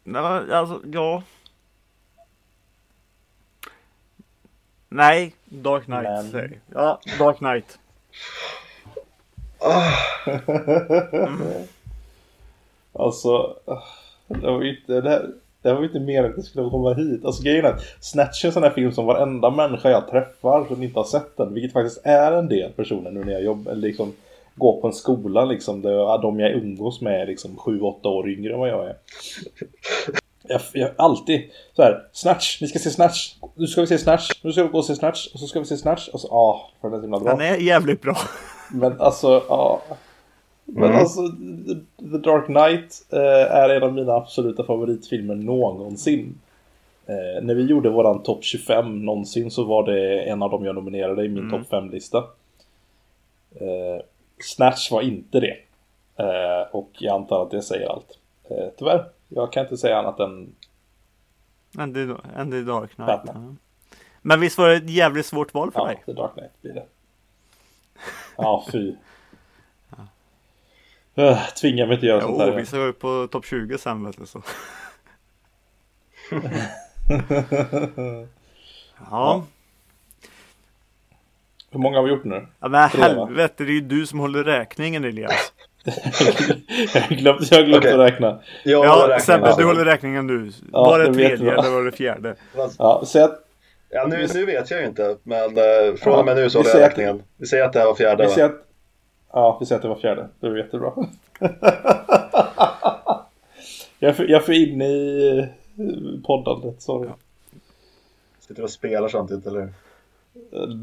Nej, alltså, ja. Nej, Dark Knight Men- säger. Ja, Dark Knight. Ah, Alltså, det var inte, det, här, det var inte mer att det skulle komma hit. Alltså grejen är att Snatch är en sån här film som varenda människa jag träffar som inte har sett den, vilket faktiskt är en del personer nu när jag jobbar, eller liksom går på en skola liksom, där de jag umgås med är liksom 7-8 år yngre än vad jag är. Jag, jag alltid så här, Snatch, ni ska se Snatch, nu ska vi se Snatch, nu ska vi gå och se Snatch, och så ska vi se Snatch, och så, ja, ah, för den är så himla bra. Den är jävligt bra. Men alltså, ja. Men Mm. alltså, The Dark Knight eh, är en av mina absoluta favoritfilmer någonsin. Eh, när vi gjorde våran topp 25 någonsin så var det en av dem jag nominerade i min Mm. topp 5-lista. Eh, Snatch var inte det. Eh, och jag antar att det säger allt. Eh, tyvärr, jag kan inte säga annat än Än The, än The Dark Knight. Batman. Ja. Men visst var det ett jävligt svårt val för ja, dig? The Dark Knight blir det. Ja, fy. Uh, tvinga mig inte göra sånt här Jo, vi ska upp på topp 20 sen vet du så. Ja. Hur många har vi gjort nu? ja, men Tre, va? helvete, det är ju du som håller räkningen Elias. jag har glömt, jag glömt Okej. att räkna. jag Ja, Sebbe, du håller räkningen nu. Ja, var det tredje jag. eller var det fjärde? Ja, så att, Ja, nu, nu vet jag ju inte, men eh, från och med nu så håller jag räkningen. Vi säger att det här var fjärde vi va? Ja, vi säger att det var fjärde. Det var jättebra. jag, är för, jag är för inne i eh, poddandet, sorry. Sitter och spelar samtidigt eller?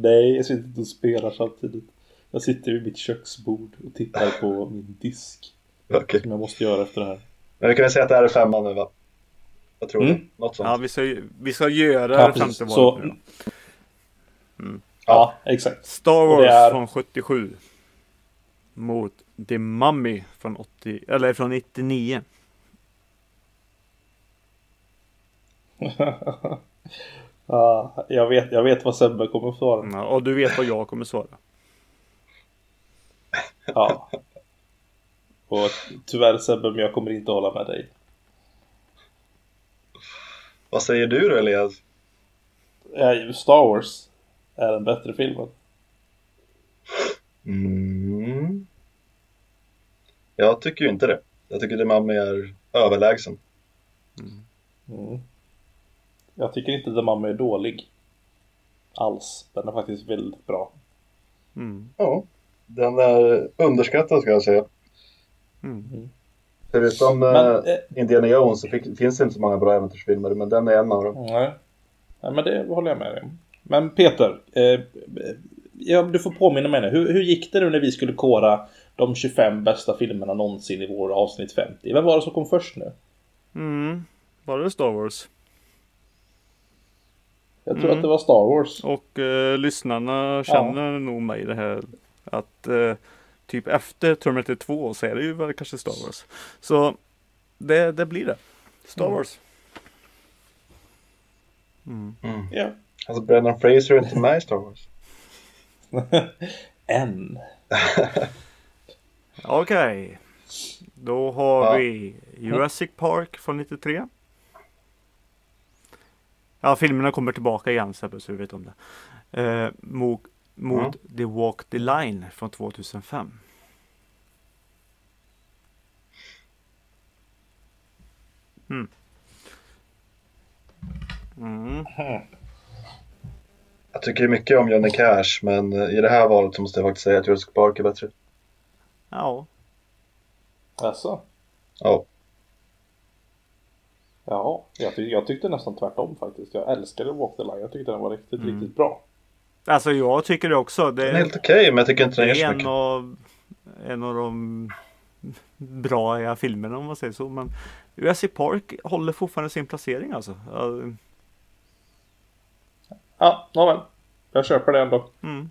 Nej, jag sitter inte och spelar samtidigt. Jag sitter vid mitt köksbord och tittar på min disk. Okej. Som jag måste göra efter det här. Men vi kan väl säga att det här är femman nu va? Jag tror Mm. det. Något sånt. Ja, vi ska, vi ska göra Ja, det femte Så- valet nu då. Ja, exakt. Star Wars är- från 77. Mot The Mummy från 80, eller från 99. Ja, jag, vet, jag vet vad Sebbe kommer svara. Ja, och du vet vad jag kommer svara. Ja. Och tyvärr Sebbe, men jag kommer inte hålla med dig. Vad säger du då Elias? Star Wars är den bättre filmen. Mm. Jag tycker ju inte det. Jag tycker Mummy är överlägsen. Mm. Jag tycker inte Mummy är dålig. Alls. Den är faktiskt väldigt bra. Mm. Ja. Den är underskattad ska jag säga. Mm. Förutom Men, eh, eh, Indiana Jones så fick, finns det inte så många bra äventyrsfilmer men den är en av dem. Nej. Nej, men det håller jag med dig. Men Peter, eh, ja, du får påminna mig nu. Hur, hur gick det nu när vi skulle kora de 25 bästa filmerna någonsin i vår avsnitt 50? Vem var det som kom först nu? Mm. Var det Star Wars? Jag tror Mm. att det var Star Wars. Och eh, lyssnarna känner nog mig det här att eh, typ efter Terminator 2 så är det ju väl kanske Star Wars. Så det, det blir det. Star Wars. Ja. Alltså Brendan Fraser är inte med i Star Wars. En. Okej. Då har Ja. vi Jurassic Park från 93. Ja, filmerna kommer tillbaka igen Sebbe, så du vet om det. Eh, mot mot The Walk the Line från 2005. Mm. Mm. Jag tycker mycket om Johnny Cash men eh, i det här valet så måste jag faktiskt säga att Jurassic Park är bättre. Ja, Alltså. Ja. Ja, jag, ty- jag tyckte nästan tvärtom faktiskt. Jag älskade Walk the Line. Jag tyckte den var riktigt, Mm. riktigt bra. alltså jag tycker det också. Det, Den är helt okej men jag tycker inte den så är en mycket. av, en av de bra filmerna om man säger så. Men Jurassic Park håller fortfarande sin placering alltså. Ja, Ja, nåväl. Jag köper det ändå. Mm.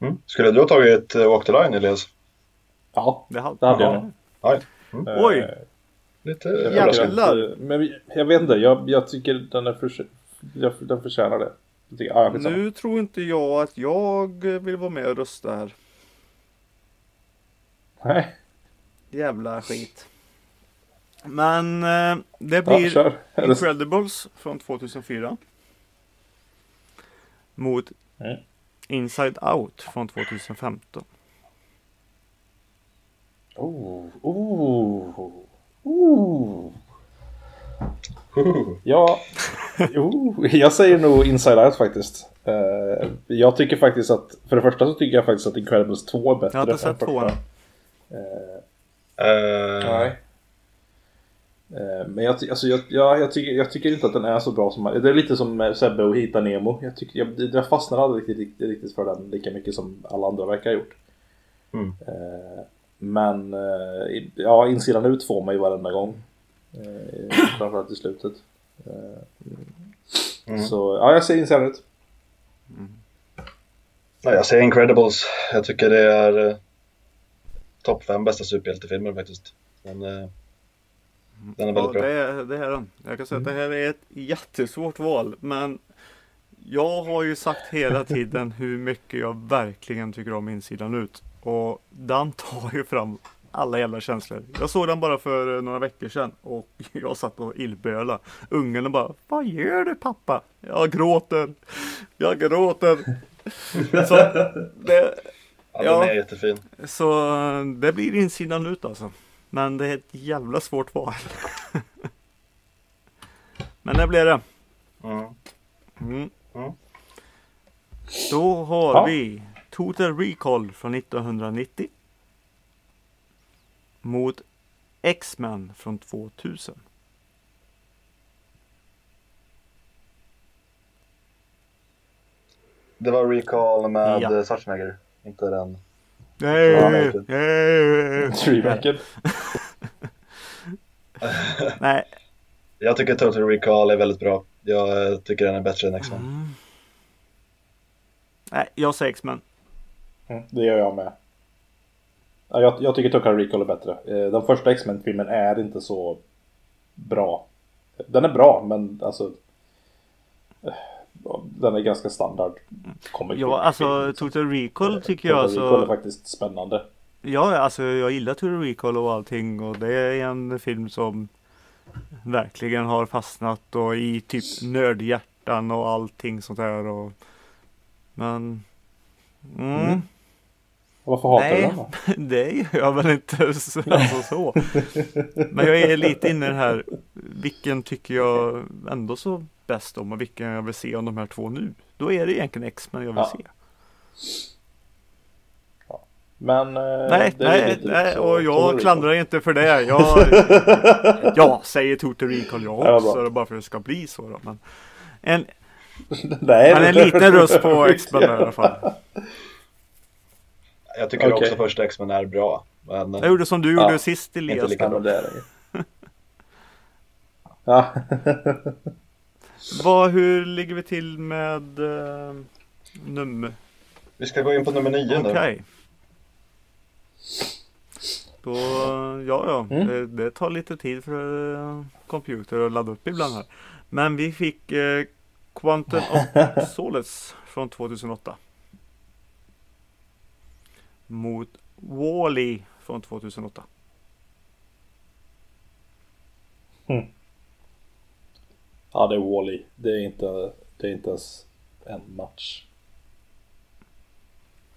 Mm. Skulle du ha tagit uh, Walk the Line Elias? Ja, Det hade, jag ja. Oj. Oj. Eh, Lite jag Jävlar. eh, Men jag vet inte, jag, jag tycker den är för, jag, den förtjänar det. Tycker, ja. Nu tror inte jag att jag vill vara med och rösta här. Nej, Jävla skit. Men eh, det ja, blir. Eller- Incredibles från 2004. Mot Mm. Inside Out från 2015. Oh, oh, oh. Ja, jo, jag säger nog Inside Out faktiskt. Eh, jag tycker faktiskt att, för det första så tycker jag faktiskt att Incredibles 2 är bättre. Jag har inte sett första. tvåan. Eh, Eh, nej. Eh, men jag, alltså, jag, jag, jag, tycker, jag tycker inte att den är så bra som Det är lite som med Sebbe och Hitta Nemo. Jag, tycker, jag, jag fastnar aldrig riktigt, riktigt, riktigt för den lika mycket som alla andra verkar ha gjort. Mm. Eh, men eh, ja, insidan ut får man ju varenda gång. Eh, framförallt i slutet. Eh, Mm. Så ja, jag säger insidan ut. Nej, jag säger Incredibles. Jag tycker det är eh, topp fem bästa superhjältefilmer faktiskt. Men, eh, den är Ja, väldigt bra. det, är, det är den. Jag kan säga att det här är ett jättesvårt val. Men jag har ju sagt hela tiden hur mycket jag verkligen tycker om insidan ut. Och den tar ju fram alla jävla känslor. Jag såg den bara för några veckor sedan och jag satt och illböla. Ungen bara Vad gör du pappa? Jag gråter. Jag gråter. Så det, Ja, ja. Den är jättefin. så eh, det blir insidan ut alltså. Men det är ett jävla svårt val. Men det blir det. Mm. Då har Ja. vi Total Recall från 1990. Mot X-Men från 2000. Det var Recall med ja. Schwarzenegger. Inte den. Nej, nej. Remaken. Nej. Jag tycker Total Recall är väldigt bra. Jag eh, tycker den är bättre än X-Men. Mm. Nej, jag säger X-Men. Mm, det gör jag med. Ja, jag, jag tycker Total Recall är bättre. Eh, Den första X-Men-filmen är inte så bra. Den är bra, men alltså... Den är ganska standard. comic Ja, alltså. Total Recall tycker Total jag Recall är alltså. faktiskt spännande. Ja, alltså jag gillar Total Recall och allting och det är en film som verkligen har fastnat och i typ nördhjärtan och allting sånt där och men mm, Mm. Varför hatar Nej. du den då? det gör jag väl inte så, alltså så. Men jag är lite inne i det här vilken tycker jag ändå så bäst om och vilken jag vill se av de här två nu. Då är det egentligen X-Men jag vill Ja. se. Men... eh, Nej, nej, nej, och jag klandrar inte för det. Jag, jag säger Total Recall jag Ja, också, bara för att det ska bli så. Då. Men en, Nej, men en liten röst på X-Men i alla fall. Jag tycker Okej. också första X-Men är bra. Men Jag gjorde som du Ja, gjorde sist inte Elias. lika Ja, men det är det ju. Ja. Vad, hur ligger vi till med uh, nummer? vi ska gå in på nummer nio nu. Okej. Då, ja, ja. Mm. Det, det tar lite tid för uh, computer att ladda upp ibland här. Men vi fick eh, Quantum of Solace från 2008. Mot Wall-E från 2008. Ja, det är Wall-E. Det är inte, det är inte ens en match.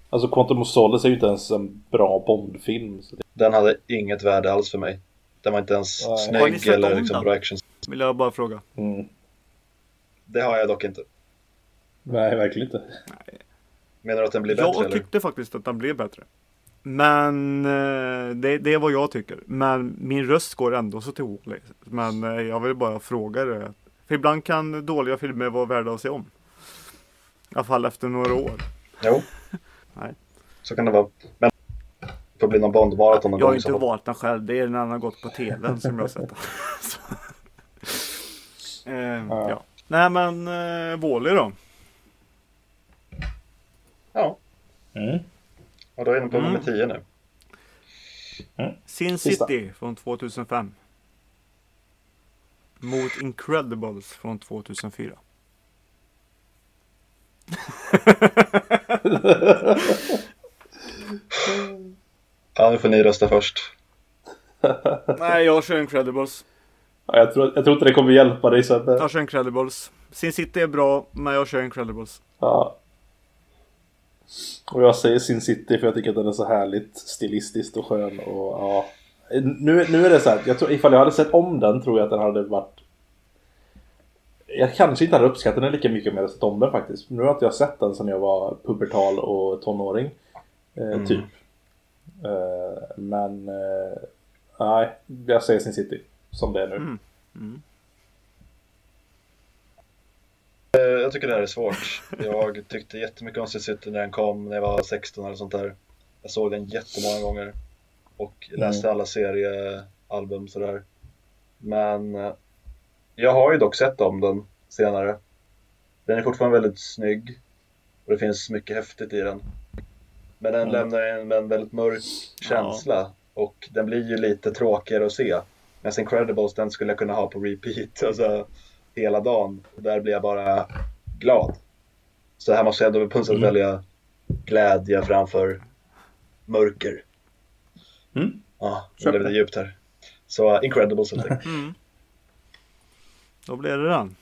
Alltså Quantum of Solace är ju inte ens en bra Bond-film. Så det... Den hade inget värde alls för mig. Den var inte ens Nej. Snygg eller om liksom bra action. Vill jag bara fråga. Mm. Det har jag dock inte. Nej, verkligen inte. Menar du att den blir bättre Jag eller? tyckte faktiskt att den blev bättre. Men eh, det, det är vad jag tycker. Men min röst går ändå så till Wall-E. Men eh, jag vill bara fråga det. För ibland kan dåliga filmer vara värda att se om. I alla fall efter några år. Jo. Nej. Så kan det vara. Men det får bli någon Bond-maraton någon Jag har gång. inte så valt den själv. Det är när den har gått på tvn som jag har sett den. Så. eh, Ja. ja. Nej men eh, Wall-E då. Ja, Mm. och då är den på Mm. nummer 10 nu. Sin Sista. City från 2005. Mot Incredibles från 2004. Ja, nu får ni rösta först. Nej, jag kör Incredibles. Ja, jag, tror, jag tror inte det kommer hjälpa dig Sebbe. Jag kör Incredibles. Sin City är bra, men jag kör Incredibles. Ja. Och jag säger Sin City för jag tycker att den är så härligt stilistiskt och skön och ja. Nu, nu är det så här, jag tror, ifall jag hade sett om den tror jag att den hade varit jag kanske inte hade uppskattat den lika mycket om jag hade sett om den faktiskt. Nu har inte jag sett den sedan jag var pubertal och tonåring. Eh, Mm. Typ. Eh, men eh, nej, jag säger Sin City. Som det är nu. Mm. Mm. Eh, Jag tycker det här är svårt. Jag tyckte jättemycket om Sin City när den kom när jag var 16 eller sånt där. Jag såg den jättemånga gånger. Och läste alla seriealbum sådär. Men eh, jag har ju dock sett om den senare. Den är fortfarande väldigt snygg. Och det finns mycket häftigt i den. Men den Mm. lämnar en, en väldigt mörk känsla. Och den blir ju lite tråkigare att se. Men Incredibles den skulle jag kunna ha på repeat. Alltså, hela dagen. Där blir jag bara glad. Så här måste jag ändå på något sätt Mm. välja glädje framför mörker. Mm. Ja, det Köper blev det djupt här. Så uh, Incredibles helt enkelt. Mm. Då blir det den.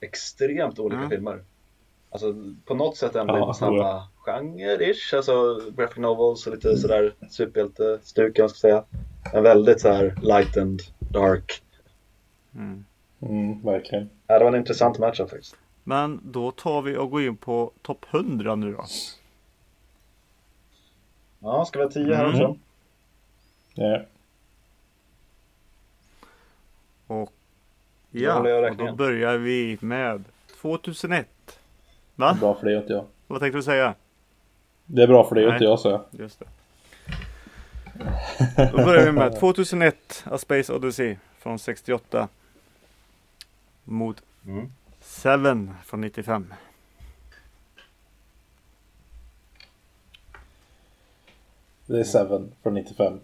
Extremt olika Mm. filmer. Alltså på något sätt ändå Ja, samma genre-ish. Alltså graphic novels och lite sådär superhjälte-stuk jag ska säga. Men väldigt så här light and dark. Mm. Mm, verkligen. Ja, det var en intressant matchup faktiskt. Men då tar vi och går in på topp 100 nu då. Ja, ska vi ha 10 här Mm. också? Ja. Och Då ja, jag och då börjar vi med 2001. Va? Bra för det inte jag. Vad tänkte du säga? Det är bra för det Nej. inte jag så. Just det. Då börjar vi med 2001 A Space Odyssey från 68. Mot Mm. Seven från 95. Det är Seven från 95.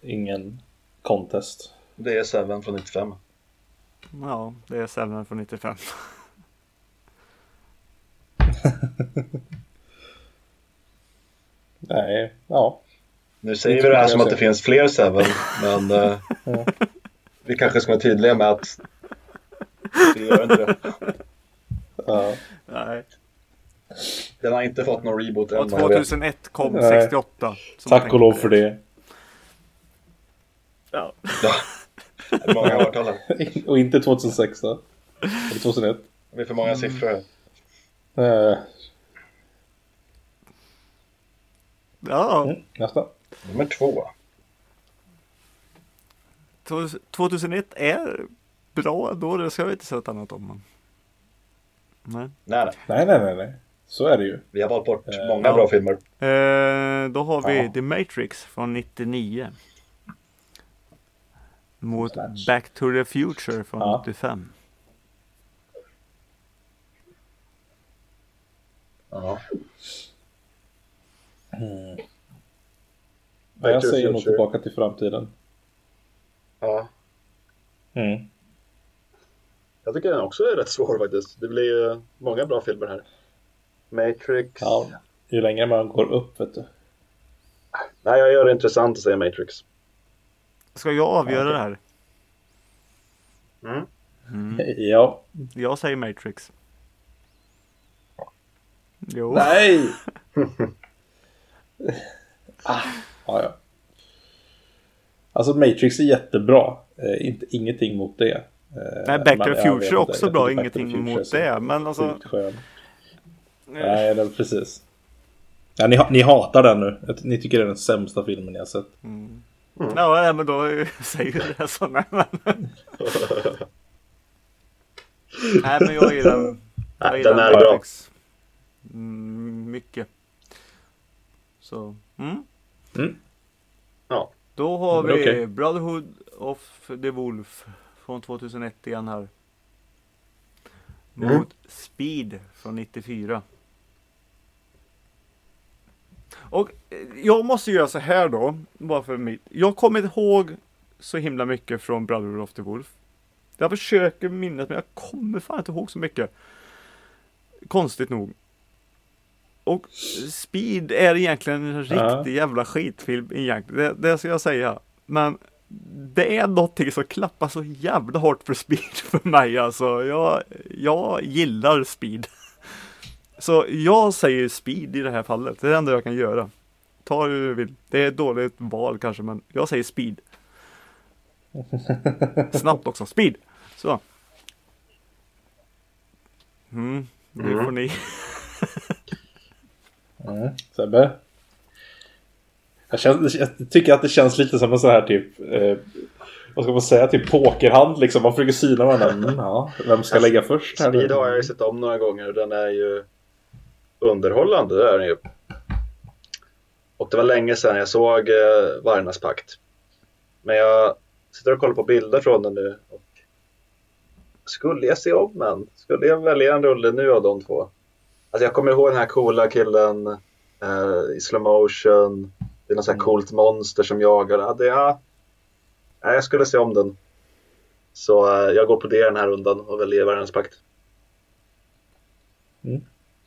Ingen contest. Det är Seven från 95. Ja, det är Seven från 95. Nej, ja. Nu säger vi det här som att det finns fler Seven, men eh, Ja. vi kanske ska vara tydliga med att det gör inte det. ja. Nej. Den har inte fått någon reboot än. Och vad jag vet. 2001 kom Nej. 68. som Tack och lov för det. Ja. Hur många årtal? Och inte 2006 då? Eller 2001? Det är för många siffror här. Eh, Ja, mm, nästa. Nummer två. 2001 är bra ändå. Det ska jag inte säga ett annat om. Men... Nej, nej. Nej, nej, nej, nej. Så är det ju. Vi har valt bort Eh, många ja. bra filmer. Eh, då har vi Ja. The Matrix från 99. Mot Slash. Back to the Future från Ja. 85. Ja. Ja, jag Back säger nog tillbaka till framtiden. Ja. Mm. Jag tycker den också är rätt svår faktiskt. Det blir ju många bra filmer här. Matrix. Ja, ju längre man går upp vet du. Nej, jag gör det intressant att säga Matrix. Ska jag avgöra Ja, det här? Mm. Ja. Jag säger Matrix. Jo. Nej! ah, ja, ja. Alltså Matrix är jättebra. Eh, inte, ingenting mot det. Eh, Nej, Back to the Future är också bra, ingenting mot det. Men alltså. skön. Nej, det, precis. Ja, ni, ni hatar den nu. Ni tycker det är den sämsta filmen ni har sett. Ja, nej, men då säger du det så. Nej, men. nej, men jag gillar den. Jag gillar den är bra. Mm, mycket. Så. Mm. Mm. Ja. Då har Men vi okej. Brotherhood of the Wolf från 2001 igen här. Mot Mm. Speed från 94. Och eh, jag måste göra så här då, bara för mitt. Jag kommer inte ihåg så himla mycket från Brotherhood of the Wolf. Jag försöker minnas men jag kommer fan inte ihåg så mycket. Konstigt nog. Och Speed är egentligen en riktig Ja. jävla skitfilm egentligen. Det, det ska jag säga. Men det är någonting som klappar så jävla hårt för Speed för mig alltså. Jag, jag gillar Speed. Så jag säger Speed i det här fallet. Det är det enda jag kan göra. Ta hur du vill. Det är ett dåligt val kanske men jag säger Speed. Snabbt också. Speed! Så. Mm, nu Mm. får ni. Mm. Sebbe? Jag, känner, jag tycker att det känns lite som en sån här typ eh, Vad ska man säga? Typ pokerhand liksom. Man försöker syna varandra. Mm, ja. Vem ska lägga först här? Speed har jag ju sett om några gånger och den är ju underhållande, det är den ju. Och det var länge sedan jag såg eh, Vargarnas pakt. Men jag sitter och kollar på bilder från den nu. Och skulle jag se om den? Skulle jag välja en rulle nu av de två? Alltså jag kommer ihåg den här coola killen eh, i slow motion. Det är något Mm. coolt monster som jagar. Ja, det, ja. Nej, jag skulle se om den. Så eh, jag går på det den här rundan och väljer Vargarnas pakt.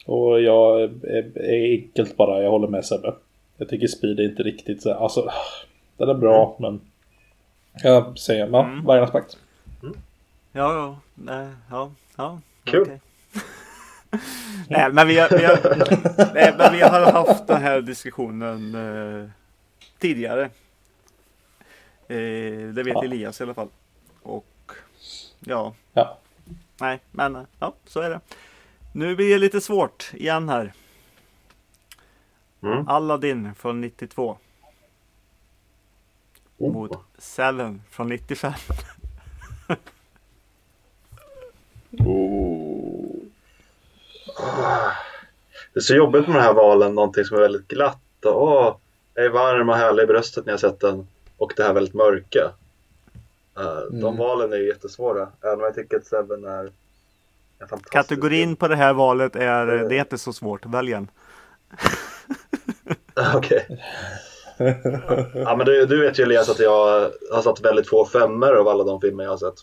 Och jag är, är enkelt bara. Jag håller med Sebbe. Jag tycker Speed är inte riktigt så Alltså. Den är bra men. Jag säger ja, Mm. Vargarnas pakt. Ja, ja, nej, ja, ja. Kul. okej. nej, men vi har, vi har, nej, men vi har haft den här diskussionen eh, tidigare. Eh, det vet Ja. Elias i alla fall. Och ja, Ja. nej, men ja, så är det. Nu blir det lite svårt igen här. Mm. Aladdin från 92 Oh. mot Seven från 95. Oh. Det är så jobbigt med de här valen, någonting som är väldigt glatt och åh, jag är varm och härlig i bröstet när jag sett den. Och det här väldigt mörka. De Mm. valen är ju jättesvåra, även om jag tycker att Seven är fantastisk Kategorin på det här valet är, eh, det är inte så svårt, välj en. Okej. ja men du, du vet ju Elias att jag har satt väldigt få femmor av alla de filmer jag har sett.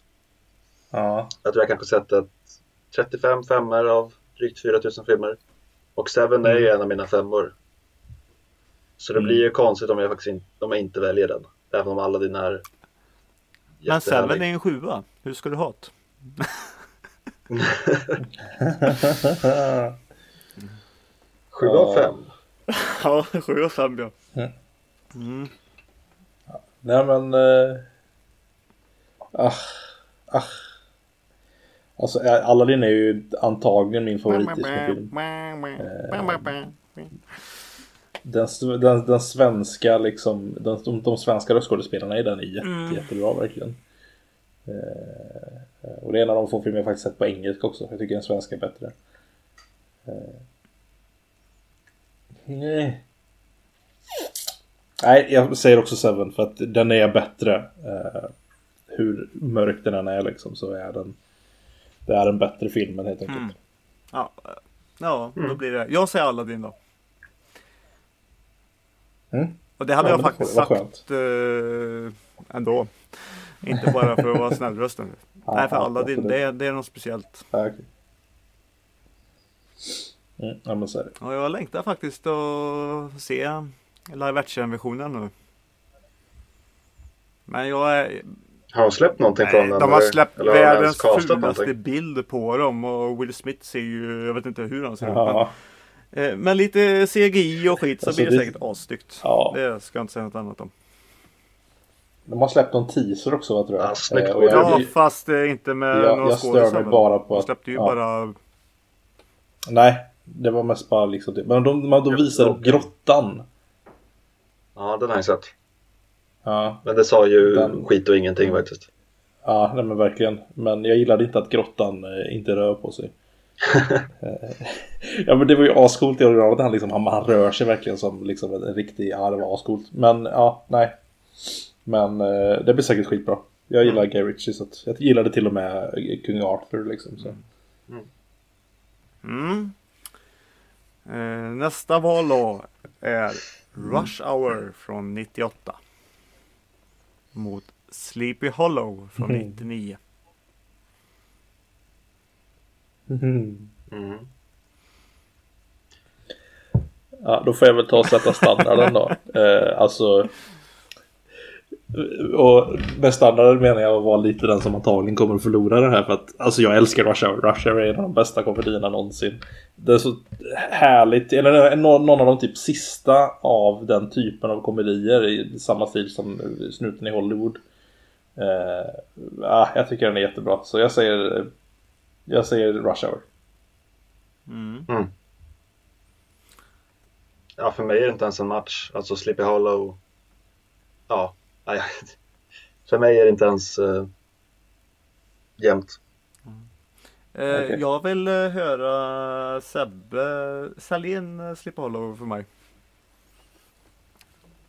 Ja. Jag tror jag kanske sett ett 35 femmor av drygt 4000 filmer. Och Seven är ju en av mina femmor. Så det Mm. blir ju konstigt om jag faktiskt inte, om jag inte väljer den. Även om alla dina är Men. Seven är en sjua. Hur ska du ha det? Sju av Ja. fem. Ja, sju och fem ja. Mm. Nej men... Eh, ah, ah. Alltså eh, Aladdin är ju antagligen min favorit Disney-film. Den, s- den, den svenska liksom, den, de, de svenska röstskådespelarna i den är jätte, Mm. jättebra verkligen. Eh, och det är en av de få filmer jag faktiskt sett på engelska också. Jag tycker den svenska är bättre. Eh, nej. Nej, jag säger också Seven för att den är bättre. Eh, hur mörk den än är liksom så är den Det är en bättre film helt enkelt. Mm. Ja, eh, ja då blir det. Jag säger Aladdin då. Mm. Och det hade Ja, jag faktiskt sagt eh, ändå. Inte bara för att vara snällrösten. Ja, Nej, för ja, absolut. det, är- det är något speciellt. Ja, okej. Mm, ja men så är det. Och jag längtar faktiskt att se live action-versionen nu. Men jag är... Har de släppt någonting Nej, från den? de har eller- släppt eller världens fulaste någonting? bild på dem och Will Smith ser ju, jag vet inte hur han ser ut. Ja, Men, eh, men lite CGI och skit så Alltså, blir det det- säkert assnyggt. Ja. Det ska jag inte säga något annat om. De har släppt någon teaser också va, tror jag. Ja, snyggt. Eh, jag, Ja, fast eh, inte med jag, några jag stör mig bara på De att... släppte ju ja. bara... Nej, det var mest bara liksom det. Men de, de, de visade grottan. Ja, den har jag sett. Ja, Men det sa ju Den- skit och ingenting faktiskt. ja nej, men verkligen. Men jag gillade inte att grottan eh, inte rör på sig. Eh, ja men det var ju ascoolt i originalet. Han, liksom, han, han rör sig verkligen som liksom en, en riktig, ja det var ascoolt. Men ja, nej. Men eh, det blir säkert skitbra. Jag gillar Guy Ritchie så att jag gillade till och med eh, kung Arthur liksom. Så. Mm. Eh, nästa val då är Rush Hour från 98. Mot Sleepy Hollow från Mhm. 99. Mhm. Mm. Ja, då får jag väl ta och sätta standarden då. Eh, alltså... Och med standarden menar jag att vara lite den som antagligen kommer att förlora det här för att Alltså jag älskar Rush Hour. Rush Hour är en av de bästa komedierna någonsin. Det är så härligt, eller någon av de typ sista av den typen av komedier i samma stil som Snuten i Hollywood. Ja, jag tycker den är jättebra så jag säger Jag säger Rush Hour. Mm. Ja, för mig är det inte ens en match. Alltså Sleepy Hollow. Ja, nej, för mig är det inte ens uh, jämnt. Eh, Okej. Jag vill eh, höra Sebbe Salén uh, Sleepy Hollow för mig.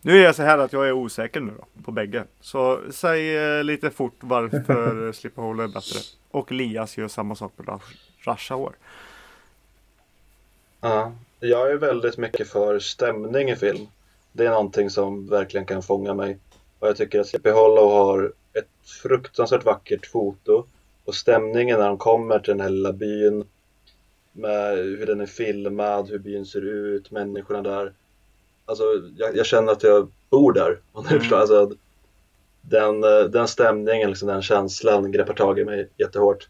Nu är det så här att jag är osäker nu då på bägge. Så säg eh, lite fort varför Sleepy Hollow är bättre. Och Elias gör samma sak på Rush Hour. Ja, jag är väldigt mycket för stämning i film. Det är någonting som verkligen kan fånga mig. Och jag tycker att Sleepy Hollow har ett fruktansvärt vackert foto. Och stämningen när de kommer till den här lilla byn. Med hur den är filmad, hur byn ser ut, människorna där. Alltså, jag, jag känner att jag bor där. Mm. Alltså, den, eh, den stämningen, liksom, den känslan greppar tag i mig jättehårt.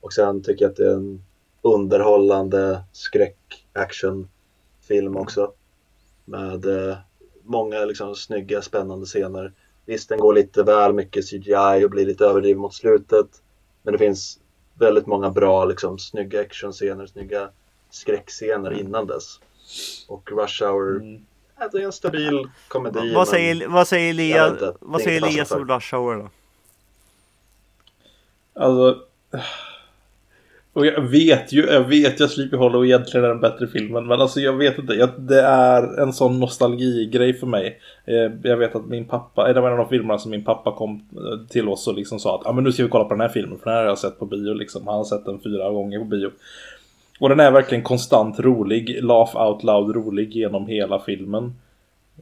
Och sen tycker jag att det är en underhållande skräck-actionfilm också. Med eh, många liksom, snygga, spännande scener. Visst, den går lite väl mycket CGI och blir lite överdriven mot slutet. Men det finns väldigt många bra, liksom, snygga actionscener, snygga skräckscener innan dess. Och Rush Hour, Mm. ja, det är en stabil komedi. Vad säger, vad säger inte. vad säger Elias om Rush Hour då? Alltså... Och jag vet ju, jag vet ju att Sleepy Hollow egentligen är den bättre filmen. Men alltså jag vet inte, jag, det är en sån nostalgigrej för mig. Eh, Jag vet att min pappa, det var en av de filmerna som min pappa kom eh, till oss och liksom sa att ah, men nu ska vi kolla på den här filmen. För den här har jag sett på bio liksom. Han har sett den fyra gånger på bio. Och den är verkligen konstant rolig, laugh out loud rolig genom hela filmen.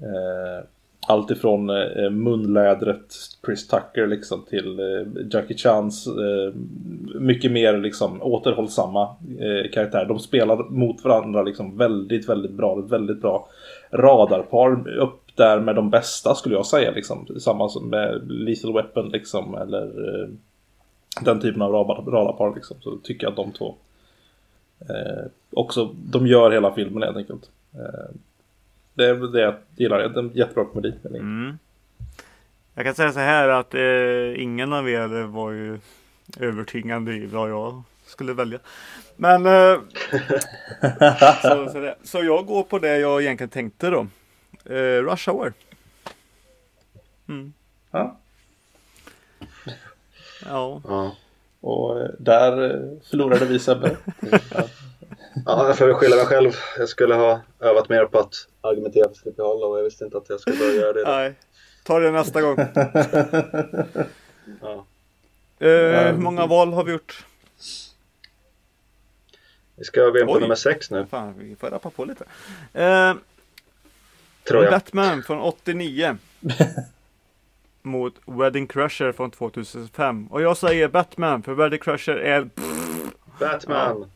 Eh, allt ifrån eh, munlädret Chris Tucker liksom till eh, Jackie Chans eh, mycket mer liksom återhållsamma eh, karaktärer. De spelar mot varandra liksom väldigt, väldigt bra. Väldigt bra radarpar upp där med de bästa skulle jag säga liksom. Samma som med Lethal Weapon liksom eller eh, den typen av radarpar liksom. Så tycker jag att de två eh, också, de gör hela filmen helt enkelt. Eh, det är väl det jag gillar. Det är en jättebra komedi. Mm. Jag kan säga så här att eh, ingen av er var ju övertygande i vad jag skulle välja. Men eh, så, så, det. så jag går på det jag egentligen tänkte då. Eh, Rush Hour. Mm. Ja. Ja. Ja. Och eh, där eh, förlorade vi Sebbe. Ja. Ja, jag får skylla mig själv. Jag skulle ha övat mer på att argumentera för Sleepy Hollow och jag visste inte att jag skulle börja göra det. Nej. Ta det nästa gång. Ja. Eh, hur många val har vi gjort? Vi ska gå in på Oj. nummer sex nu. Fan, vi får rappa på lite. Eh, Tror jag. Batman från 89. mot Wedding Crusher från 2005. Och jag säger Batman för Wedding Crusher är Batman.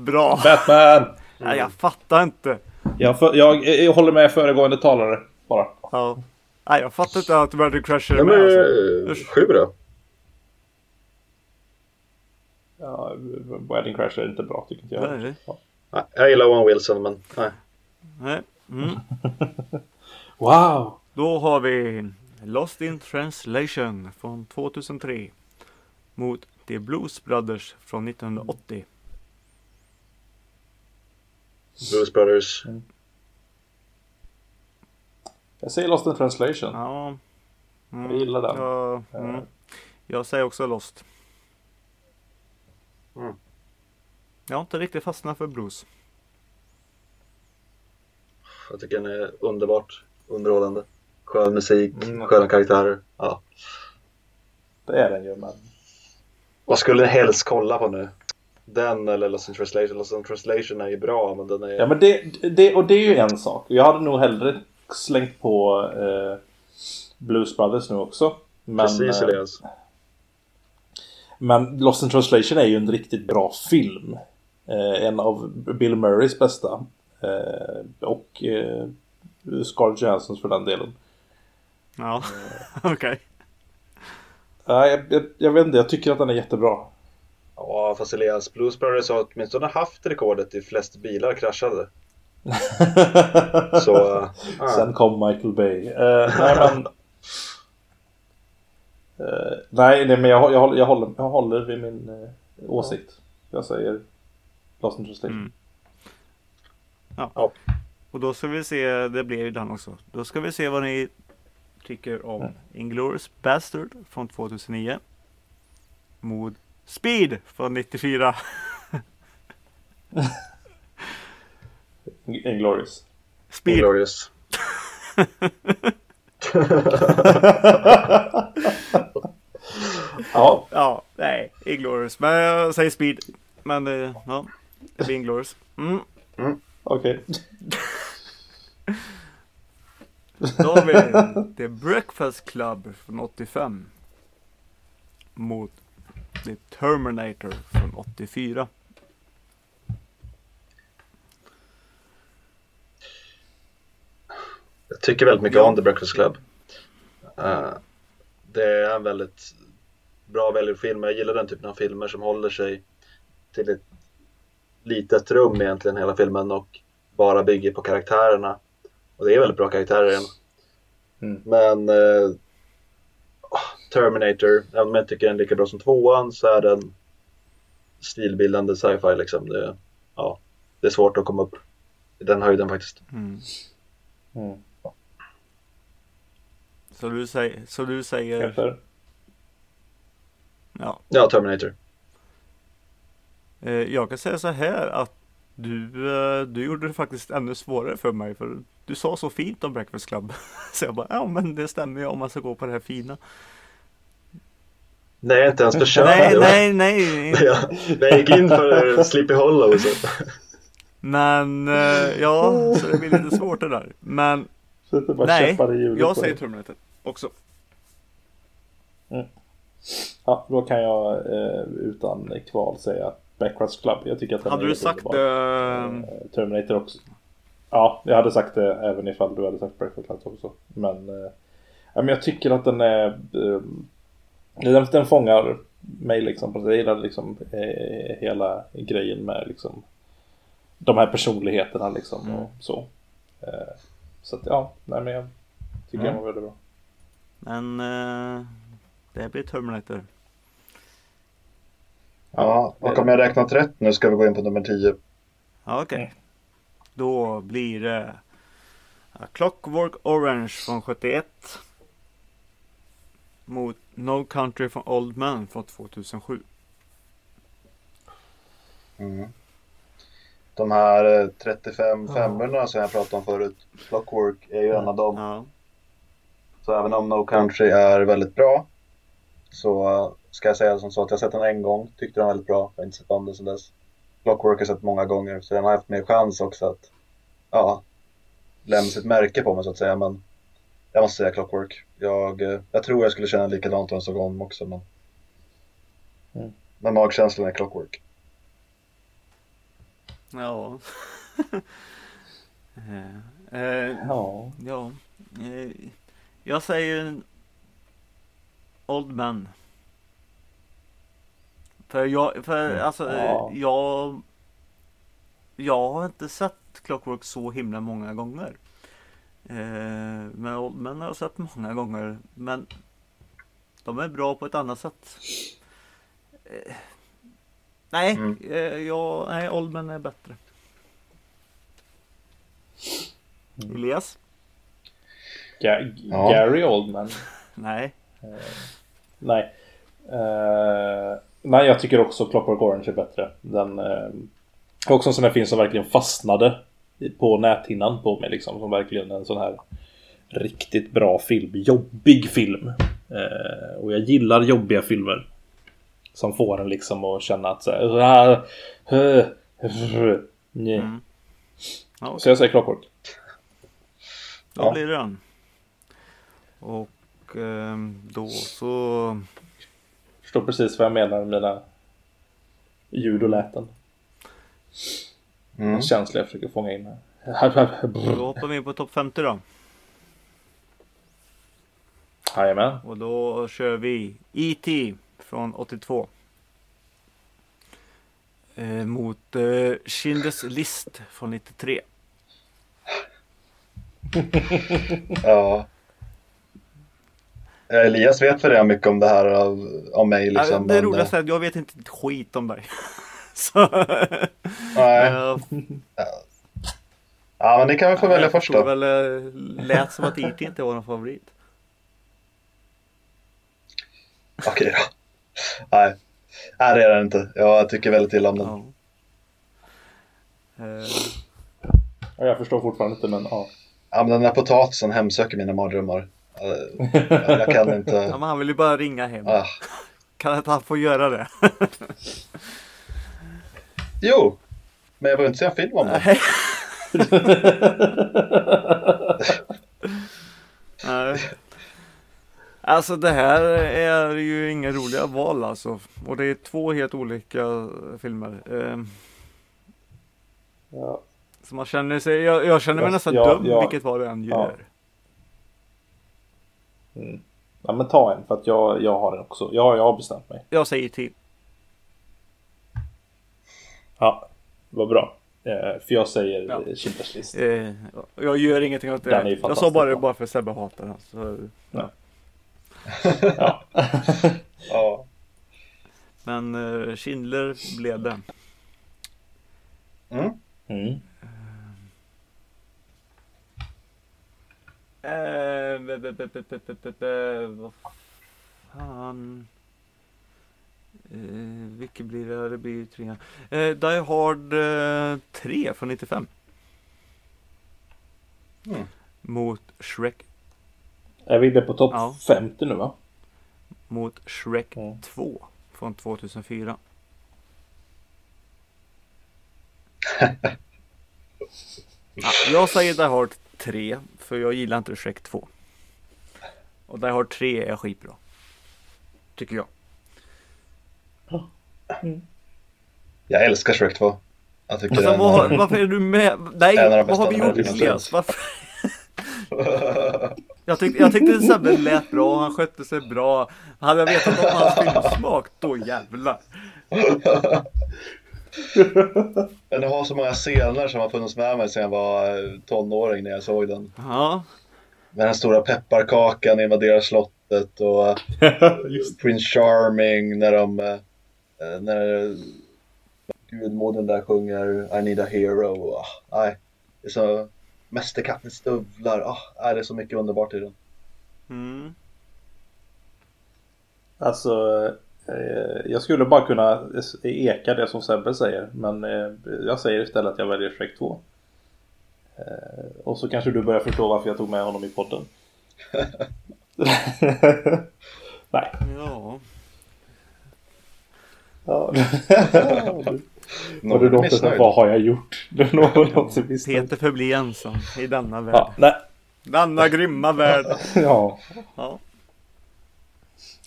Bra. Batman! Nej, jag fattar inte. Jag, för, jag, jag håller med föregående talare. Bara. Ja. Nej, jag fattar inte att Wedding Crusher är Ja, med. men, Alltså. eh, sju då. Ja, Wedding Crasher är inte bra tycker inte jag. Nej. Ja. Nej, jag gillar Owen Wilson men nej. Nej. Mm. Wow! Då har vi Lost in translation från 2003 mot The Blues Brothers från 1980. Blues Brothers. Jag säger Lost in translation. Ja. Mm. Jag gillar den. Ja, mm. Jag säger också Lost. Mm. Jag har inte riktigt fastnat för blues. Jag tycker den är underbart underhållande. Skön musik, Mm. sköna karaktärer. Ja. Det är den ju, men... Vad skulle ni helst kolla på nu? Den eller Lost in translation? Lost in translation är ju bra men den är... Ja, men det, det, och det är ju en sak. Jag hade nog hellre slängt på eh, Blues Brothers nu också. Men, Precis eh, Elias. men Lost in translation är ju en riktigt bra film. Eh, en av Bill Murrays bästa. Eh, och eh, Scarlett Johanssons för den delen. Ja, okej. Ja, jag, jag, jag vet inte, jag tycker att den är jättebra. Ja fast Elias, Blues Brothers har åtminstone haft rekordet i flest bilar kraschade. Så... äh. Sen kom Michael Bay. Eh, nej, men... Eh, nej, nej, men jag, jag, håller- jag, håller, jag håller vid min eh, åsikt. Jag säger Lost in translation. Mm. Ja. Ja. Och då ska vi se, det blir ju den också. Då ska vi se vad ni tycker om Mm. Inglourious Bastard från 2009. Mot Speed från 94. Inglourious. Speed. Glorious. Ja, Ja, nej, Inglourious. Men jag säger Speed. Men eh, ja, det blir Inglourious. Mm. okej. Då har vi The Breakfast Club från 85. Mot The Terminator från 84. Jag tycker väldigt mycket om The Breakfast Club. Eh, det är en väldigt bra väldigt film. Jag gillar den typen av filmer som håller sig till ett litet rum egentligen hela filmen och bara bygger på karaktärerna. Och det är väldigt bra karaktärer. Mm. Men eh, Terminator, även om jag tycker den är lika bra som tvåan så är den stilbildande sci-fi liksom. Det, ja, det är svårt att komma upp i den höjden faktiskt. Mm. Mm. Så du säger, så du säger, ja. Ja, Terminator. Eh, jag kan säga så här att du, eh, du gjorde det faktiskt ännu svårare för mig för du sa så fint om Breakfast Club. Så jag bara, ja men det stämmer ju om man ska gå på det här fina. Nej, inte ens försökt. Nej, nej, nej. Ja, jag gick in för Sleepy Hollow. Så. Men eh, ja, så det blir lite svårt det där. Men nej, jag säger det. Terminator också. Ja, då kan jag eh, utan kval säga Backwards Club. Jag tycker att den Hade är du sagt underbar. eh, Eh, Terminator också. Ja, jag hade sagt det även ifall du hade sagt Breakfast Club också. Men, eh, ja, men jag tycker att den är... Eh, den, den fångar mig liksom. Jag gillar liksom eh, hela grejen med liksom de här personligheterna liksom Mm. och så. Eh, så att ja, nej men jag tycker Mm. den var väldigt bra. Men eh, det blir Terminator. Ja, och om jag räknat rätt nu ska vi gå in på nummer 10. Ja, Okej. Mm. Då blir det A Clockwork Orange från 71. Mot No Country for Old Men från 2007. Mm. De här eh, 35 femmorna som jag pratade om förut, Clockwork är ju en av dem. Ja. Så även om No Country är väldigt bra så eh, ska jag säga som så att jag sett den en gång, tyckte den var väldigt bra, jag har inte sett om den sedan dess. Clockwork har jag sett många gånger så den har haft mer chans också att ja, lämna sitt märke på mig så att säga. Men jag måste säga Clockwork. Jag, eh, jag tror jag skulle känna likadant om jag såg om också. Men, Mm. men magkänslan är Clockwork. Ja. Eh, eh, Ja. ja. Eh, jag säger en Old Man. För jag, för Mm. alltså, Ja. jag Jag har inte sett Clockwork så himla många gånger. Eh, men Old Man har jag sett många gånger. Men de är bra på ett annat sätt. Eh, nej, Mm. eh, jag, nej, Old Man är bättre. Elias? Ga- Ja. Gary Oldman. Nej. Nej. Eh, nej, jag tycker också Clockwork Orange är bättre. Den är också en sån här film som verkligen fastnade på näthinnan på mig liksom. Som verkligen en sån här riktigt bra film. Jobbig film. Eh, och jag gillar jobbiga filmer. Som får en liksom att känna att så här, "Ah, eh, eh, nej." Mm. Ja, Så jag säger Clockwork. Då Ja. blir det den. Och ehm, då så Förstår precis vad jag menar med mina ljud och läten. Mm. En känsla jag försöker fånga in här. Då hoppar vi in på topp 50 då. Jajamän. Och då kör vi E.T. från 82. Eh, mot eh, Schindler's List från 93. Ja. Ja, Elias vet väl redan mycket om det här av, av mig liksom. Ja, det men, roligaste är att jag vet inte ett skit om dig. Så, Nej. Ja, men ni kan väl få välja jag först då. väl, eh, lät som att E.T. inte var någon favorit. Okej då. Nej. Nej, det är den inte. Jag tycker väldigt illa om den. Ja. Ja, Jag förstår fortfarande inte men ja. Ja, men den där potatisen hemsöker mina mardrömmar. Eh, Jag kan ja, inte. men han vill ju bara ringa hem. Ah. Kan inte han få göra det? Jo, men jag behöver inte en film om den. Nej. Alltså det här är ju inga roliga val alltså. Och det är två helt olika filmer. Eh, ja. så man känner sig, jag, jag känner mig Ja, nästan ja, dum ja. vilket val jag än gör. Mm. ja men ta en för att jag, jag har den också. Ja, jag har bestämt mig. Jag säger till. Ja, vad bra. Eh, för jag säger ja. Schindler's list. Eh, jag gör ingenting åt det. Jag sa bara det bara för Sebbe hatar den. Så... Ja. ja. ja. Men uh, Schindler blev det. Mm. Mm. Eh, be, be, be, be, be, be, be, vad fan. Eh, vilket blir det? Det blir tre. Eh, Die Hard eh, 3 från 95. Mm. Mot Shrek. Är vi inne på topp Ja. 50 nu va? Mot Shrek Mm. 2 från 2004. ja, jag säger Die Hard 3 för jag gillar inte Shrek 2. Och Die Hard 3 är skitbra. Tycker jag. Jag älskar Shrek 2. Jag tycker sen, den vad, varför är du med? Nej, vad har vi gjort Elias? Varför? Jag tyckte, jag tyckte Sebbe lät bra, han skötte sig bra. Hade jag vetat om hans filmsmak, då jävlar. Den har så många scener som har funnits med mig sedan jag var eh, tonåring när jag såg den. Ja, Med den stora pepparkakan invaderar slottet och Prince Charming när de eh, när gudmodern där sjunger I need a hero. Och, ah, nej, det är så Mästerkattens stövlar. Ah, nej, det är så mycket underbart i den. mm. Alltså, eh, jag skulle bara kunna eka det som Sebbe säger. Men eh, jag säger istället att jag väljer Shrek 2. Eh, och så kanske du börjar förstå varför jag tog med honom i podden. Nej. ja. Ja. Och du låter som vad har jag gjort? Peter förblir ensam i denna värld. Ja, nej. Denna grymma värld. Ja, Ja.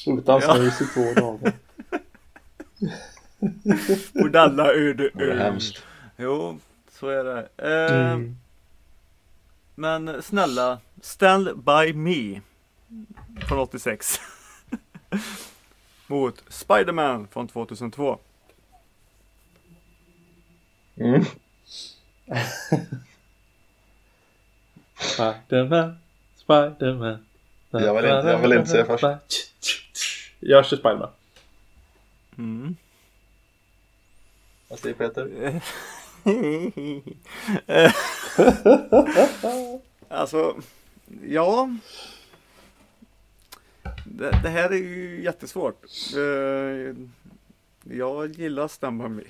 utan Ja. snus i två dagar. På denna öde ö. Jo, så är det. Eh, Mm. Men snälla, Stand By Me från 86. Mot Spider-Man från 2002. Mm. Spiderman, Spiderman. Jag vill inte- jag vill inte se först. Jag kör Spiderman. Mm. Vad säger Peter? Alltså, ja. Det, det här är ju jättesvårt. Eh, Jag gillar Stand.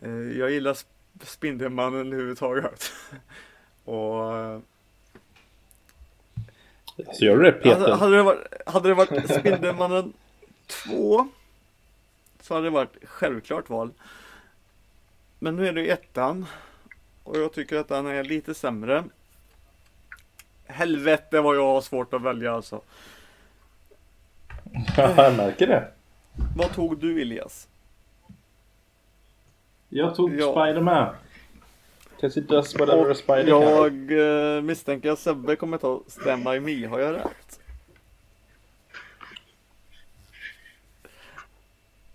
Eh, Jag gillar Sp- Spindelmannen överhuvudtaget. Och eh, Så gör du det Peter? Alltså, hade, det varit, hade det varit Spindelmannen 2 så hade det varit självklart val. Men nu är det ju ettan och jag tycker att den är lite sämre. Helvete vad jag har svårt att välja alltså. jag märker det. Vad tog du Elias? Jag tog Ja. Spiderman. Cause it does whatever a spider can. jag eh, misstänker att Sebbe kommer ta Stand By Me, har jag rätt?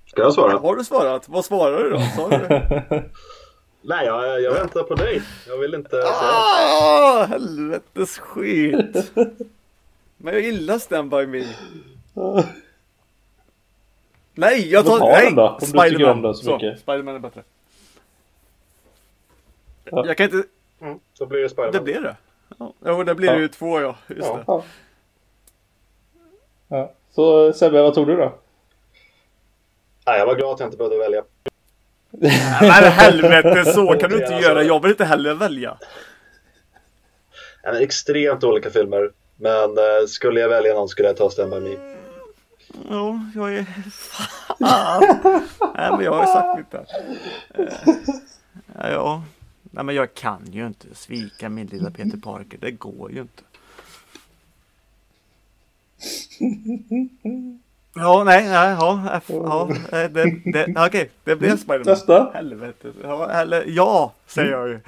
Ska jag svara? Har du svarat? Vad svarar du då? Sa du? Nej, jag, jag väntar på dig. Jag vill inte. Ah, helvetes skit! Men jag gillar Stand By Me. Nej, jag tar... Då nej! den då, om du tycker Spiderman. om den så mycket. Spiderman är bättre. Ja. Jag kan inte... Mm, så blir det Spiderman. Det blir det. Ja, jo, det blir Ja. ju två ja. Just Ja. det. Ja. ja. Så Sebbe, vad tog du då? Nej, jag var glad att jag inte behövde välja. Men helvete, så kan du inte göra. Jag vill inte heller välja. Extremt olika filmer. Men eh, skulle jag välja någon skulle jag ta Stand By Me. Ja, jag är... Fan! Nej, men jag har ju sagt mitt där. Eh, Ja, ja. Nej, men jag kan ju inte svika min lilla Peter Parker. Det går ju inte. Ja, nej, nej, ja, F, ja, eh, det, det, okej, det blev Spiderman. Nästa. Helvete. Ja, eller ja, säger jag ju.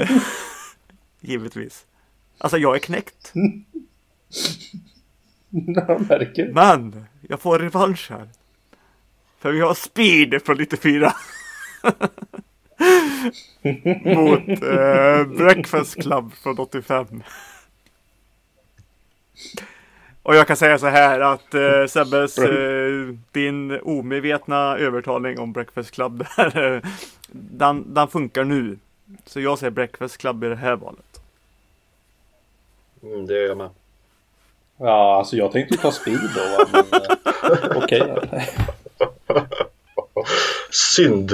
Givetvis. Alltså, jag är knäckt. Jag märker. Men jag får revansch här. För vi har Speed från 94. Mot eh, Breakfast Club från 85. Och jag kan säga så här att eh, Sebbes, eh, din omedvetna övertalning om Breakfast Club där, eh, den, den funkar nu. Så jag säger Breakfast Club i det här valet. Mm, det gör jag med. Ja, alltså jag tänkte ta speed då. Men, eh, Okej. Synd!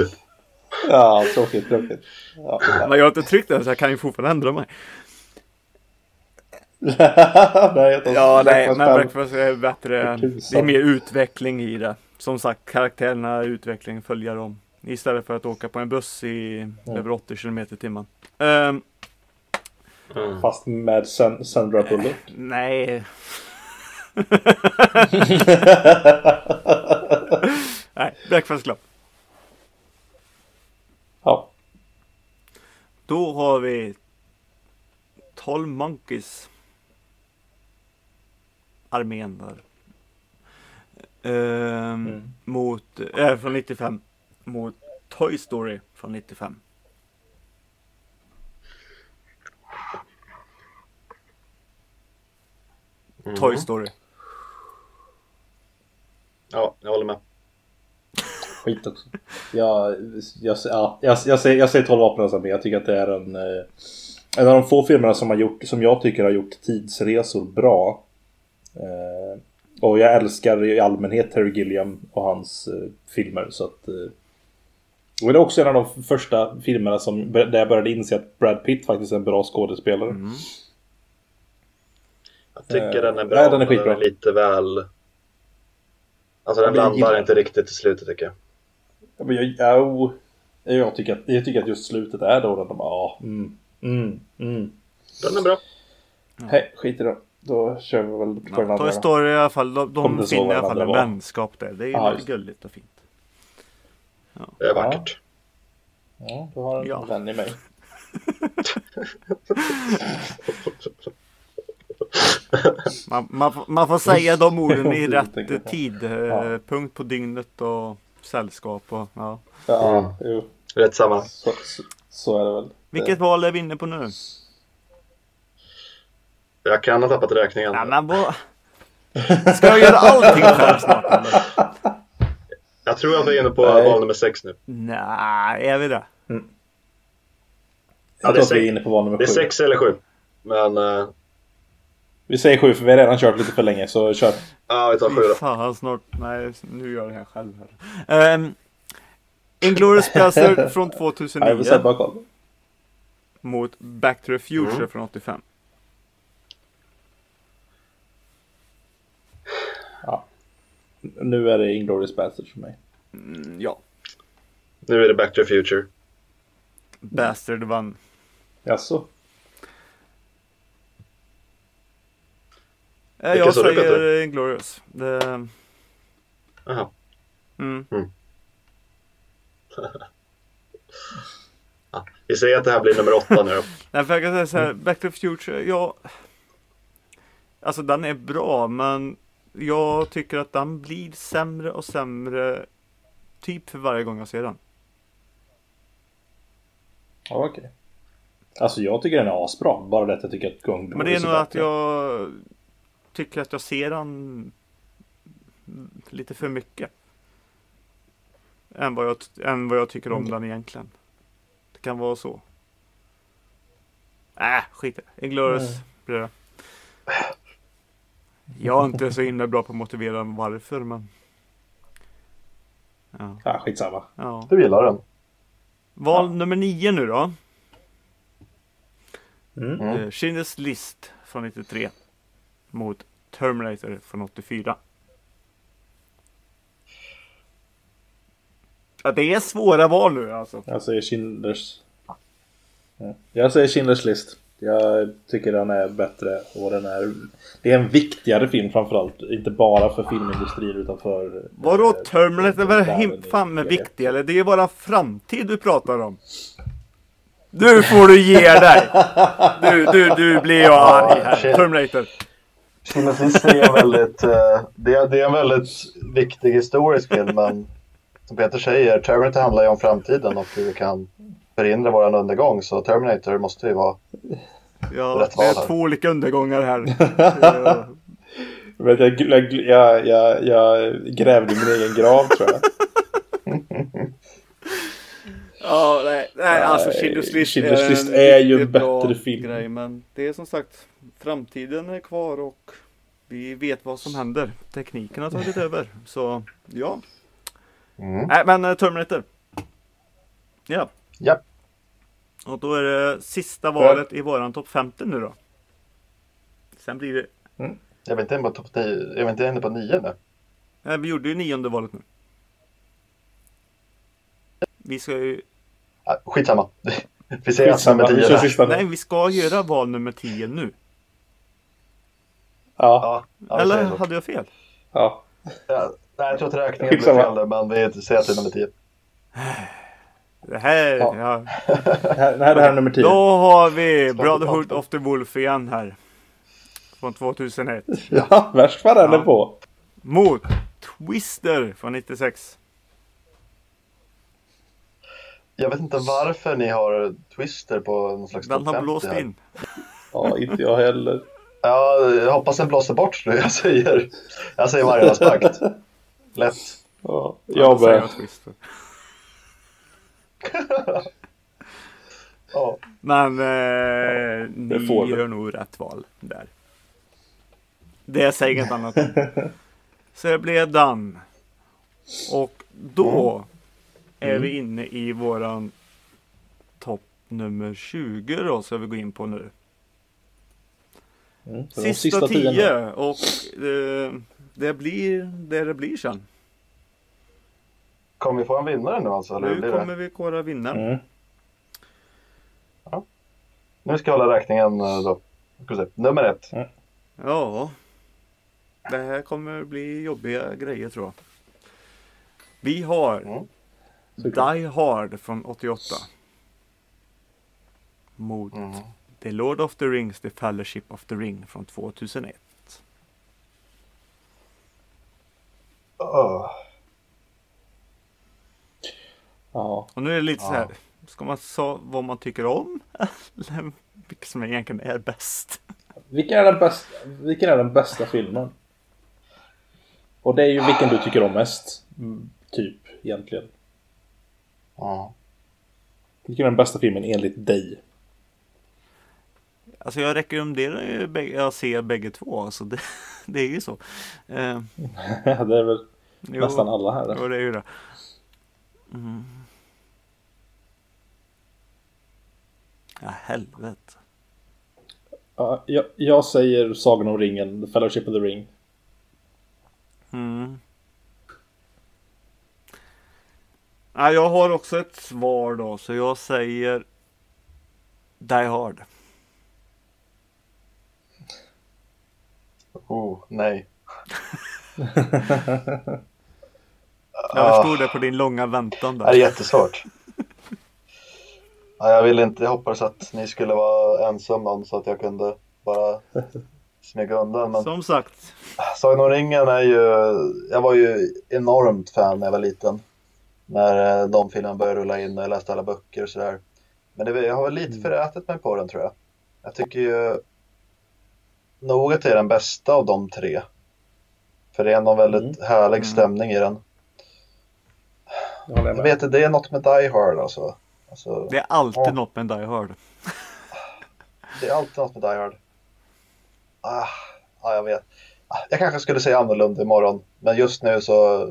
Ja, tråkigt, tråkigt. Ja. Men jag har inte tryckt den så jag kan ju fortfarande ändra mig. nej, jag Ja, nej, Breakfast men Club. Breakfast är bättre. Det är mer utveckling i det. Som sagt, karaktärerna utveckling följer dem. Istället för att åka på en buss i över 80 km i timmen. Ehm, Mm. Fast med San- Sandra Bullock. nej. nej, Breakfast Club. Ja. Då har vi 12 Monkeys. Armén där. Ehm, Mm. Mot, äh, från 95. Mot Toy Story från 95. Mm. Toy Story. Ja, jag håller med. Skit också. Jag, jag, ja, jag, jag, säger, jag säger 12 vapen men jag tycker att det är en, eh, en av de få filmerna som, har gjort, som jag tycker har gjort tidsresor bra. Eh, och jag älskar i allmänhet Terry Gilliam och hans eh, filmer. Så att, eh, och det är också en av de första filmerna som, där jag började inse att Brad Pitt faktiskt är en bra skådespelare. Mm. Jag tycker Eh, den är bra, nej, den är men skitbra. den är lite väl... Alltså den men landar gillar- inte riktigt i slutet tycker jag. Men jag, jag, jag, tycker att, jag tycker att just slutet är då den de bara, ja, mm, mm, mm. Den är bra. Hej, skit i det. Då kör vi väl på den Ja, andra. Toy Story i alla fall, de, de finner i alla fall den en vänskap där. Det är Ja, gulligt och fint. Det är vackert. Ja, du har en Ja. vän i mig. Man, man, får- man får säga de orden i rätt tidpunkt på dygnet och sällskap och ja. Ja, Mm. jo. Rätt samma. Så, så, så är det väl. Vilket val är vi inne på nu? Jag kan ha tappat räkningen. Nej men vad... Ska jag göra allting själv snart eller? Jag tror att vi är inne på Nej. val nummer sex nu. Nej, är vi det? Jag Ja, det tror är att vi är inne på val nummer Det är sju. sex eller sju. Men uh, Vi säger sju för vi har redan kört lite för länge så kör. ja, vi tar sju då. Fan snart. Nej, nu gör jag det här själv här. Um, Inglourious Basterds från Ja, jag vill 2009 sätta bara koll. mot Back to the Future Mm. från 85. Nu är det Inglourious Basterds för mig. Mm, ja, Nu är det Back to the Future. Bastard vann. Jaså? Vilken Jag säger? Inglourious. Det, Jaha. mm. Vi säger att det här blir nummer åtta nu då. Nej, för jag kan säga så här, Back to the Future, ja. Alltså den är bra, men jag tycker att den blir sämre och sämre typ för varje gång jag ser den. Ja, okej. Alltså jag tycker den är asbra. Bara det att jag tycker att Gung Men det är nog att jag tycker att jag ser den lite för mycket. Än vad jag, än vad jag tycker om Mm. den egentligen. Det kan vara så. Äh, skit i Nej. blir det. Jag är inte så himla bra på att motivera varför, men... Ja, Ja, skitsamma. ja. Du gillar den. Val nummer nio nu då. Mm. Mm. Mm. Schindler's List från 93 mot Terminator från 84. Ja, det är svåra val nu alltså. Jag säger Schindler's... Ja. Jag säger Schindler's List. Jag tycker den är bättre och den är... Det är en viktigare film framförallt. Inte bara för filmindustrin utan för... Vadå Terminator? Vad är i fan med viktig eller? Det är ju bara framtid du pratar om. Nu får du ge dig! Du, du, du blir jag arg här. Terminator. List är en väldigt, eh, det, är, det är en väldigt viktig historisk film men som Peter säger, Terminator handlar ju om framtiden och hur vi kan förhindra våran undergång så Terminator måste ju vara Ja, Rätt det val är här. två olika undergångar här. Jag, jag, jag, jag, jag grävde min egen grav tror jag. Ja, nej, nej alltså Schindler's List, Schindler's är, List en är ju en bättre film. Grej, men det är som sagt, framtiden är kvar och vi vet vad som händer. Tekniken har tagit över. Så ja. mm. Nej, men eh, Terminator. Ja. Ja. Och då är det sista valet i våran topp 50 nu då. Sen blir det, Jag vet inte inne på topp 10, jag vet inte inne på 9 nu. nej, vi gjorde ju nionde valet nu. Vi ska ju, Ah, skitsamma. Vi säger att Skitsamma, nummer vi 10 kör där. sista nej vi ska göra val nummer 10 nu. Ja, Ja, ja, vi Eller hade jag fel? ja. Ja, nej, jag tror att räkningen blev fel där, men vi säger att det är nummer 10. Det här, Ja. ja. Det här, det här är nummer 10. Då har vi Brotherhood of the Wolf igen här. Från 2001. Ja, värst vad den Ja. är på. Mot Twister från 96. Jag vet inte varför ni har Twister på någon slags Den har 50 blåst här. in. Ja, inte jag heller. Ja, jag hoppas den blåser bort nu. Jag säger, jag säger Vargarnas pakt. Lätt. Ja, Ja, jag med. Ja. Men eh, ni får du. gör nog rätt val där. Det säger inget annat. Så det blev den. Och då är vi inne i våran topp nummer 20 då, ska vi gå in på nu. Mm, de Sista, tio nu. 10 och eh, det blir det det blir sen. kommer vi få en vinnare nu alltså? Eller Nu blir kommer det? vi kora vinnaren. Mm. Nu ska jag hålla räkningen eh, då. Nummer ett. Ja. Det här kommer bli jobbiga grejer tror jag. Vi har Mm. Die Hard från 88. Mot Mm. The Lord of the Rings, The Fellowship of the Ring från 2001. Åh. Ja. Och nu är det lite så Ja. här. Ska man säga vad man tycker om? Eller vilket som egentligen är bäst? Vilken är, den bästa, vilken är den bästa filmen? Och det är ju vilken du tycker om mest. Mm, typ, egentligen. Ja. Vilken är den bästa filmen enligt dig? Alltså jag rekommenderar ju bägge, att se bägge två. Så det, det är ju så. Eh, det är väl jo, nästan alla här. Jo, det är ju det. Mm. Ja, helvete. Ja, jag, jag säger Sagan om ringen, The Fellowship of the Ring. Mm. Ja, jag har också ett svar då, så jag säger Die Hard. Oh, nej. Jag Ah. förstod det på din långa väntan Det är där. jättesvårt. Ja, jag ville inte, jag hoppades att ni skulle vara ensam någon så att jag kunde bara smyga undan. Men Som sagt. Sagan om ringen är ju, jag var ju enormt fan när jag var liten. När eh, de filmerna började rulla in och jag läste alla böcker och sådär. Men det, jag har väl lite förätit mig på den tror jag. Jag tycker ju nog att det är den bästa av de tre. För det är någon väldigt härlig Mm. stämning i den. Jag Jag vet inte, det är något med Die Hard alltså. Alltså Det är alltid Ja. något med Die Hard. det är alltid något med Die Hard. Ah, ja, jag vet. Ah, Jag kanske skulle säga annorlunda imorgon. Men just nu så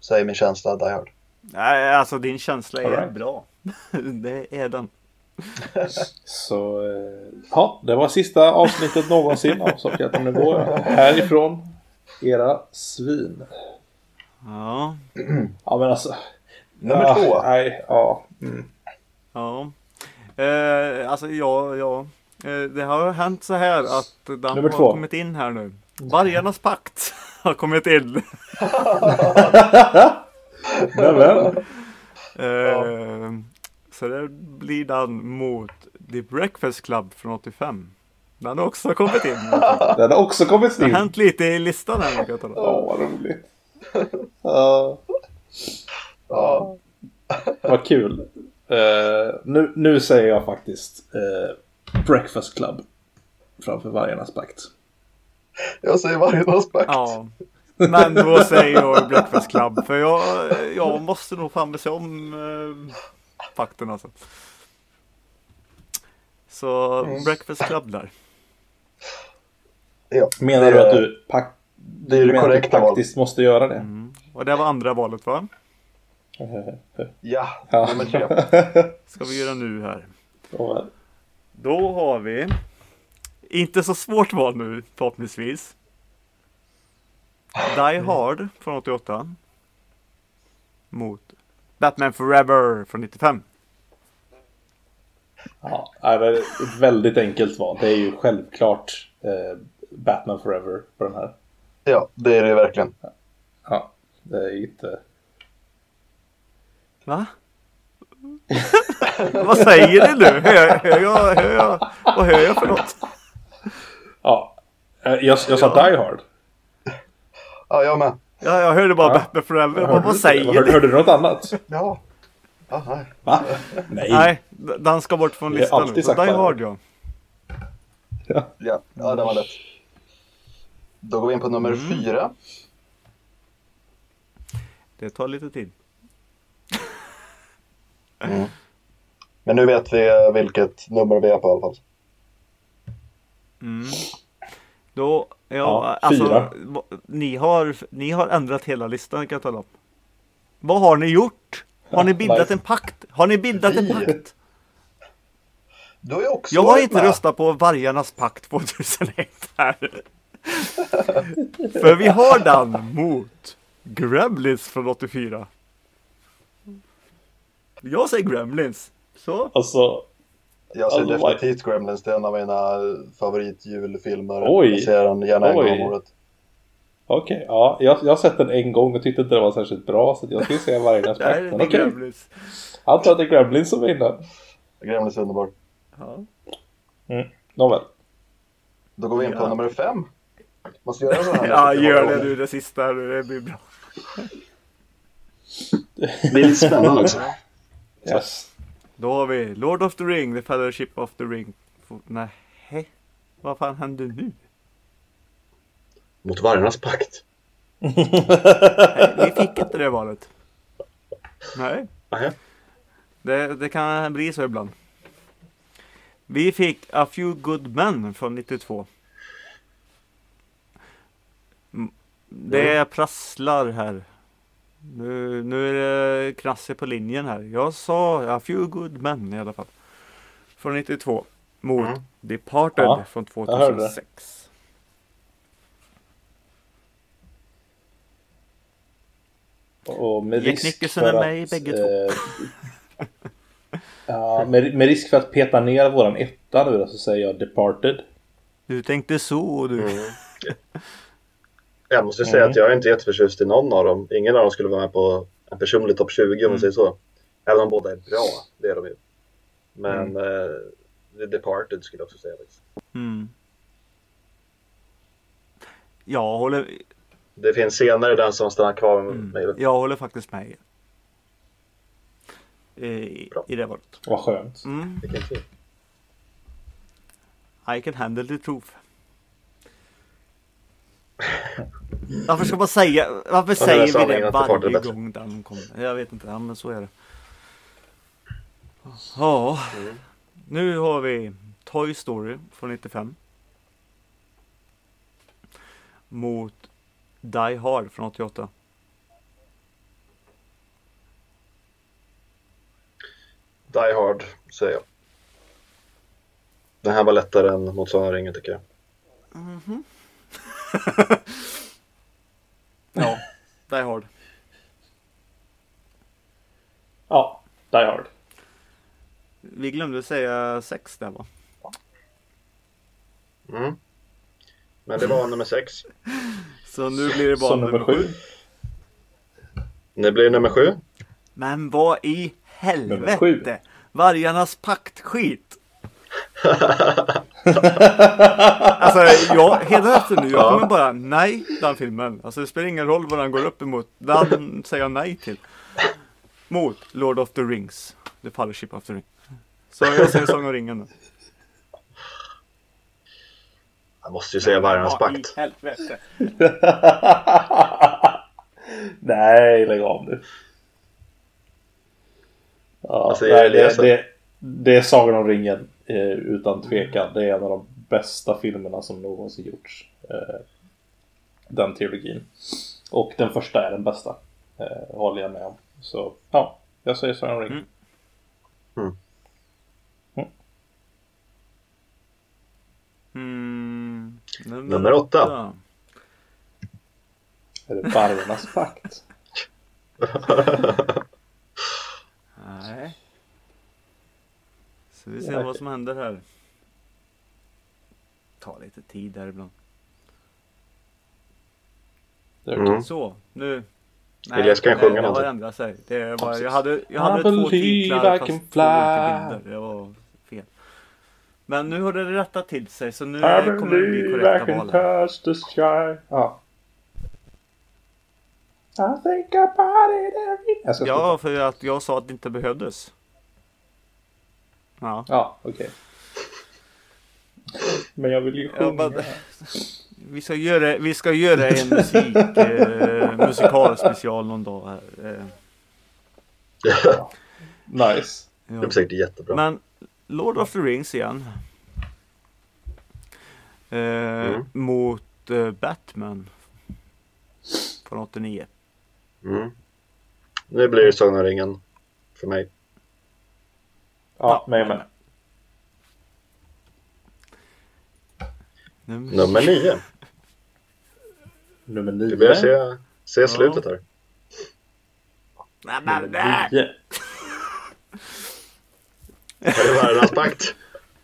säger min känsla Die Hard. Nej, alltså din känsla är right. bra. det är den. Så, eh, ja, det var sista avsnittet någonsin av Sockerätarna Nu går jag härifrån. Era svin. Ja. Ja men alltså. Nummer ja, två. Nej, ja. Mm. Ja. Eh, alltså ja, ja. Eh, det har hänt så här att den Nummer har två. kommit in här nu. Vargarnas pakt har kommit in. Nämen. Eh, Så det blir den mot The Breakfast Club från 85. Den har också kommit in. Den har också kommit Det har in. hänt lite i listan här. kan jag tala om. Åh, vad roligt. Ja, Ja. vad kul. Eh, nu, nu säger jag faktiskt eh, Breakfast Club framför Vargarnas pakt. Jag säger Vargarnas pakt. Ja. Men då säger jag Breakfast Club. För jag, jag måste nog fan se om eh, fakten alltså. Så Mm. Breakfast Club där. Ja, Menar du att du, pak- Det är du det korrekta faktiskt måste göra det? Mm. Och det var andra valet va? Ja, Ja. nummer tre. Ska vi göra nu här. Ja, Då har vi inte så svårt val nu förhoppningsvis. Die Hard från 88. Mot Batman Forever från 95. Ja, nej, men ett väldigt enkelt val. Det är ju självklart eh, Batman Forever på den här. Ja, det är det verkligen. Ja, det är inte... Va? Vad säger du nu? Hör, hör, jag, hör jag, vad hör jag för något? Ja, eh, jag, jag sa Die Hard. Ja, jag med. Ja, jag hörde bara Ja. Batman Forever. Vad, vad säger hörde, du? hörde du något annat? Ja. Ja, nej. Va? Nej. Nej, den ska bort från Det är listan nu. Die. Hard ja. Ja. Ja, ja det var lätt. Då går vi in på nummer Mm. fyra. Det tar lite tid. Men nu vet vi vilket nummer vi är på i alla fall. Mm. Då, ja, Ja, alltså, fyra. ni, har, ni har ändrat hela listan kan jag tala om. Vad har ni gjort? Har ni bildat nice. en pakt? Har ni bildat en Vi? pakt? Du har ju också Jag har inte med. röstat på Vargarnas pakt 2001 här. För vi har den mot Gremlins från 84. Jag säger Gremlins. Så. Alltså, Jag ser Alltså, definitivt Gremlins, det är en av mina favoritjulfilmer. Oj. Jag ser den gärna en Oj. gång om året. okej. ja, jag, jag har sett den en gång och tyckte inte det var särskilt bra så jag skulle säga varje Nej, aspekt. det Men är okej, Gremlins. jag antar att det är Gremlins som vinner. Gremlins är underbar. Ja. Nåväl. Då går vi in på Ja. nummer fem. Måste göra så här. ja, gör det du, det sista. Det blir bra. Det blir lite spännande också. Yes. Då har vi Lord of the Ring, The Fellowship of the Ring. Nej, vad fan händer nu? Mot vargarnas pakt. Nej, vi fick inte det valet. Nej, Nej. det, det kan bli så ibland. Vi fick A Few Good Men från 92. Mm, Det prasslar här. Nu, nu är det knasse på linjen här. Jag sa A Few Good Men i alla fall. Från 92. Mot Mm. Departed Ja, från jag hörde det. 2006. Och med Jack Nicholson är med i bägge två. eh, ja, med, med risk för att peta ner våran etta nu då, så säger jag Departed. Du tänkte så du. Mm. Jag måste säga Mm. att jag är inte jätteförtjust i någon av dem. Ingen av dem skulle vara med på en personlig topp 20 om Mm. man säger så. Även om båda är bra, det är de ju. Men eh, The Departed skulle jag också säga. faktiskt. Mm. Jag håller, Det finns scener i den som stannar kvar med mm, mig. jag håller faktiskt med. I, Bra. i det valet. Vad skönt. Mm. I can handle the truth. Varför ska man säga, varför säger vi det varje gång den kommer? Jag vet inte, ja, men så är det. Ja, Mm. nu har vi Toy Story från 95. Mot Die Hard från 88. Die Hard, säger jag. Den här var lättare än mot Sagan om ringen tycker jag. Ja, Die Hard. Ja, Die Hard. Vi glömde säga sex där va? Mm. Men det var nummer sex. Så nu blir det bara Så nummer sju. Nu blir det nummer sju. Men vad i Nummer helvete? Vargarnas paktskit. alltså jag, hela efter nu, jag Ja. kommer bara nej den filmen. Alltså det spelar ingen roll vad den går upp emot. Den säger jag nej till. Mot Lord of the Rings. The Fellowship of the Ring. Så jag säger Sagan om ringen nu. Jag måste ju säga Vargarnas Vad i pakt. helvete. Nej, lägg av nu. Ja, säger nej, det, Elias? det, det är Sagan om ringen utan tvekan. Det är en av de bästa filmerna som någonsin gjorts. Eh, den trilogin. Och den första är den bästa. Eh, håller jag med om. Så ja, jag säger Sagan om ringen. Mm. Mm. Mm, Nummer åtta. Är det Vargarnas pakt? Nej. Så vi ser Nej. vad som händer här. Ta lite tid där ibland. Mm. Så, nu. Elias kan det- sjunga det har ändrat sig. Det var, Precis. jag hade, jag hade två titlar fast två olika bilder. Det var fel. Men nu har det rättat till sig så nu I kommer det bli korrekta val. touch the sky. Ja. I think about it every... Jag. Ja, för att jag sa att det inte behövdes. Ja. Ja, okej. Men jag vill ju Ja, sjunga. men- Vi ska göra, vi ska göra en musik, eh, musikalspecial någon dag här. Eh, Nice. Det ja. blir säkert jättebra. Men Lord of the Rings igen. Eh, Mm. Mot eh, Batman. Från 89. Mm. Nu blir det Sagan om ringen för mig. Ja, mig med. Nummer, Nummer nio. Nummer Vi börjar nio. se, se slutet här. Nummer nej. nio. Är det Vargarnas pakt?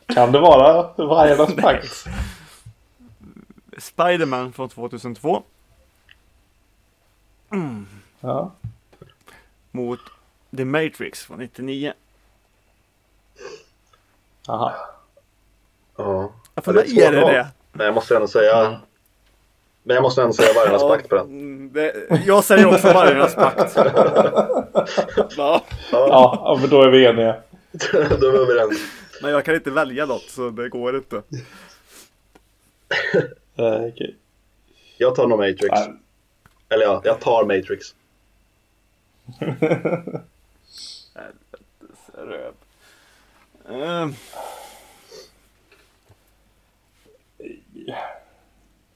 Kan det vara Vargarnas pakt? Spiderman från 2002 Ja. mot The Matrix från 99. Aha. Ja. Ja, för Ja, det är mig är det det. Men jag måste ändå säga... Men jag måste ändå säga Vargarnas pakt på den. mm, det. Jag säger också Vargarnas pakt. ja, Ja, ja, men då är vi eniga. Då är vi överens. men jag kan inte välja något så det går inte. Eh, okej. Jag tar nog Matrix. Nej. Eller ja, jag tar Matrix. Röv. Ehm,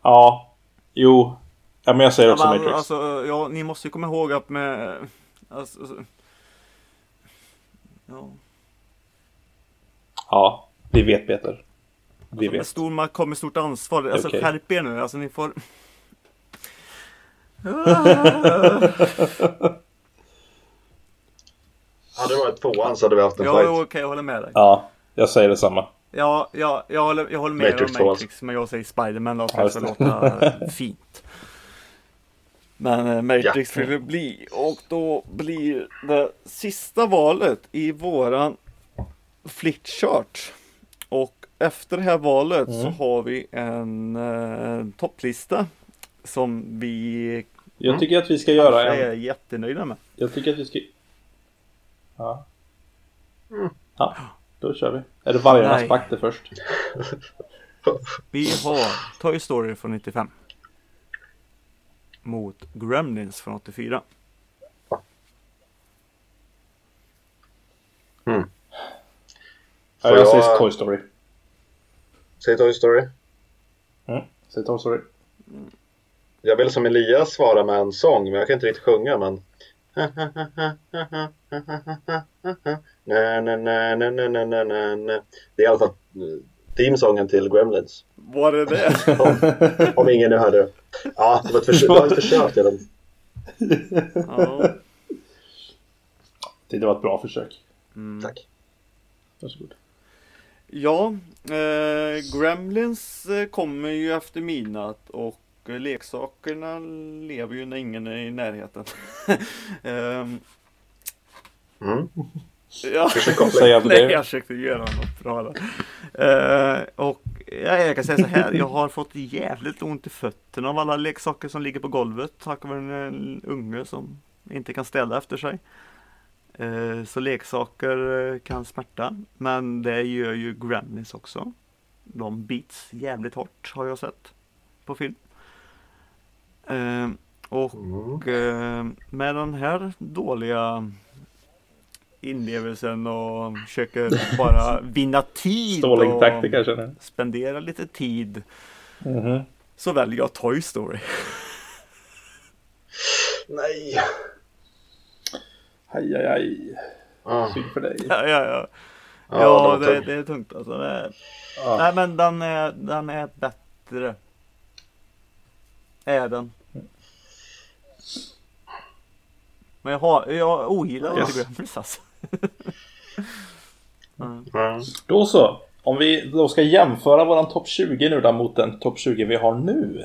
Ja. Jo. Ja, men jag säger också men, Matrix. alltså, ja, ni måste ju komma ihåg att med... Alltså, alltså, ja. Ja, vi vet Peter. Vi Alltså, med vet. stor makt kommer stort ansvar. Alltså Okej. skärp er nu. Alltså ni får... Hade det varit tvåan så hade vi haft en Ja, fight. jo, okej, jag håller med dig. Ja, jag säger detsamma. Ja, ja jag, håller, jag håller med Matrix dig om 2 Matrix, men jag säger Spiderman då Ja, för att låta fint. Men eh, Matrix Ja. vill det bli och då blir det sista valet i våran flickchart. Och efter det här valet så har vi en eh, topplista som vi Jag tycker att vi ska göra kanske en... är jättenöjda med. Jag tycker att vi ska... Ja. Ja, då kör vi. Är det Vargarnas Nej. pakter först? Vi har Toy Story från 95. Mot Gremlins från 84. Ja, Får jag jag- säger Toy Story. Säg Toy Story. Mm. Säg Toy Story. Jag vill som Elias svara med en sång, men jag kan inte riktigt sjunga, men... Det är i alla fall teamsången till Gremlins. Var det det? om, om ingen nu hörde... Ja, det var ett, försök det var ett försök till den. Det var ett bra försök. Mm. Tack. Varsågod. Ja, eh, Gremlins eh, kommer ju efter midnatt och leksakerna lever ju när ingen är i närheten. Ehm, Mm. ja. Det koppling? Säga på Nej, det. jag försökte göra något bra där. Eh, och ja, jag kan säga så här, jag har fått jävligt ont i fötterna av alla leksaker som ligger på golvet tack vare en, unge som inte kan städa efter sig. Eh, så leksaker eh, kan smärta, men det gör ju Gremlins också. De bits jävligt hårt har jag sett på film. Eh, och Mm. eh, med den här dåliga inlevelsen och försöker bara vinna tid och taktik kanske. nu. spendera lite tid Mhm. så väljer jag Toy Story. Nej. Aj, aj, aj. Ah. Synd för dig. Ja, ja, ja. Ja, ja det tungt. det är tungt alltså. Det är... Ja. Nej men den är, den är bättre. Är den. Men jag, har, jag ogillar Yes. inte Gremlins alltså. Mm. Mm. Då så. Om vi då ska jämföra våran topp 20 nu då mot den topp 20 vi har nu.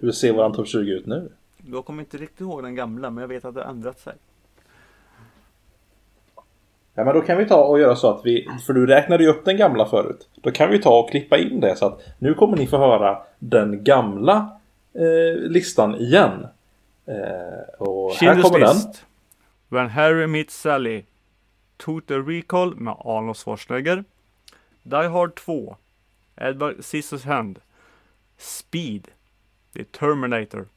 Hur ser våran topp 20 ut nu? Jag kommer inte riktigt ihåg den gamla men jag vet att det har ändrat sig. Ja men då kan vi ta och göra så att vi, för du räknade ju upp den gamla förut. Då kan vi ta och klippa in det så att nu kommer ni få höra den gamla eh, listan igen. Eh, och här kommer den. list. When Harry meets Sally. Total Recall med Arnold Schwarzenegger. Die Hard 2. Edward Scissorhand. Speed. The Terminator.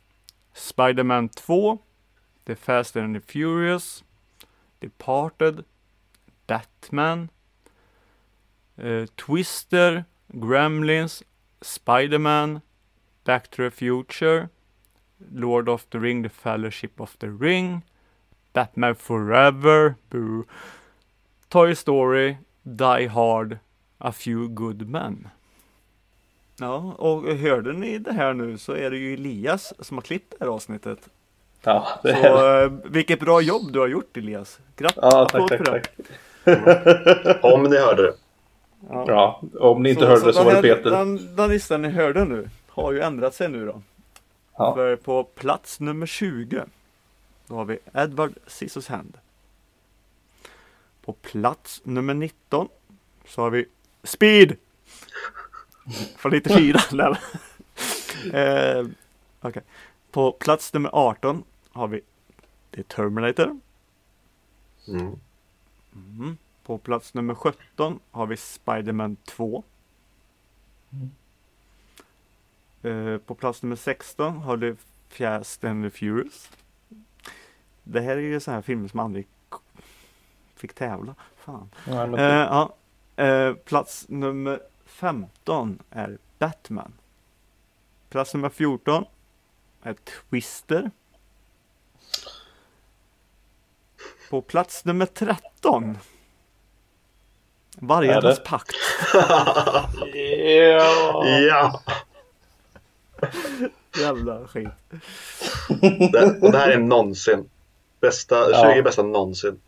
Spider-Man 2. The Fast and the Furious. Departed. Batman. eh, Twister. Gremlins. Spider-Man. Back to the Future. Lord of the Ring, The Fellowship of the Ring, Batman Forever, Boo, Toy Story, Die Hard, A Few Good Men. Ja, och hörde ni det här nu så är det ju Elias som har klippt det här avsnittet. Ja, det Så är... eh, vilket bra jobb du har gjort Elias. Grattis! ja tack, tack, det. tack. Om ni hörde det. Ja, om ni inte hörde det så var det Peter. Den, den listan ni hörde nu har ju ändrat sig nu då. Ja. För på plats nummer 20 då har vi Edward Scissorhand. På plats nummer 19 så har vi Speed! Från 94. Nej, men- eh, okej. På plats nummer 18 har vi The Terminator. Mm. Mm. På plats nummer 17 har vi Spiderman 2. Eh, på plats nummer 16 har vi Fast and the Furious. Det här är ju så här filmer som aldrig fick tävla. Fan. Nej, men- Eh, ja. eh, plats nummer 15 är Batman. Plats nummer 14 är Twister. På plats nummer 13 Vargarnas Är det? pakt. Ja. Ja! Jävla skit. Det, och det här är någonsin. Bästa, Ja. 20 bästa någonsin.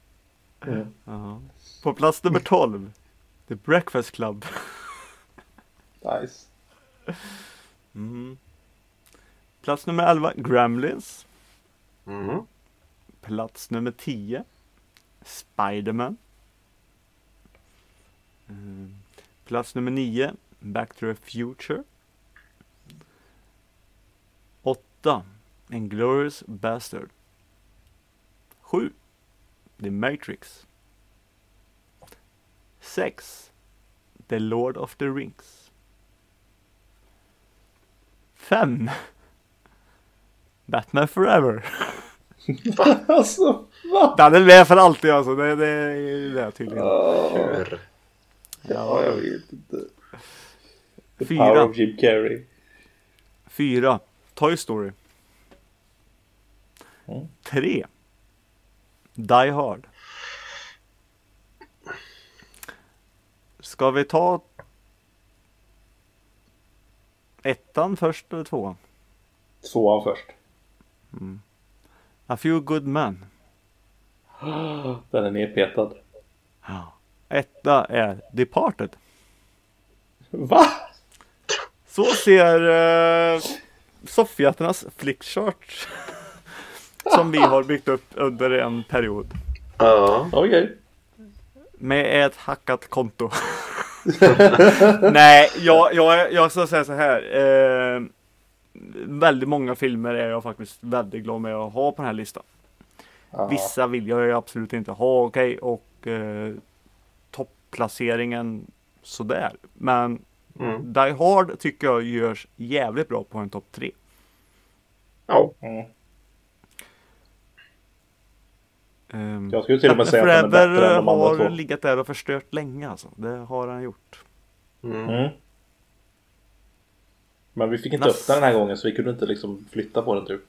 Ja. På plats nummer 12 The Breakfast Club. Nice. Mm. Plats nummer 11 Gremlins. Mm. Plats nummer 10 Spiderman. Mm. Plats nummer 9 Back to the Future. 8 Inglourious Bastard. 7 The Matrix. 6 The Lord of the Rings. 5 Batman Forever. Alltså, va? Den är med för alltid alltså. Det, det är det tydligen. Hur? Ja, jag vet inte. The Fyra. power of Jim Carrey. Fyra. Toy Story. Mm. Tre. Die Hard. Ska vi ta ettan först eller tvåan? Tvåan först. A Few Good Men. Den är nedpetad. Ja. Etta är Departed. Va? Så ser uh, soffjätternas flickchart som vi har byggt upp under en period. Ja. Okej. Med ett hackat konto. Nej, jag, jag, jag ska säga så här. Eh, väldigt många filmer är jag faktiskt väldigt glad med att ha på den här listan. Ja. Vissa vill jag ju absolut inte ha, okej. och eh, topplaceringen sådär. Men Mm. Die Hard tycker jag görs jävligt bra på en topp tre. Ja. Mm. Um, Jag skulle till och med säga att den är bättre än de andra har två. legat där och förstört länge alltså. Det har han gjort. Mm. Mm. Men vi fick inte Nass- upp den den här gången så vi kunde inte liksom flytta på den typ.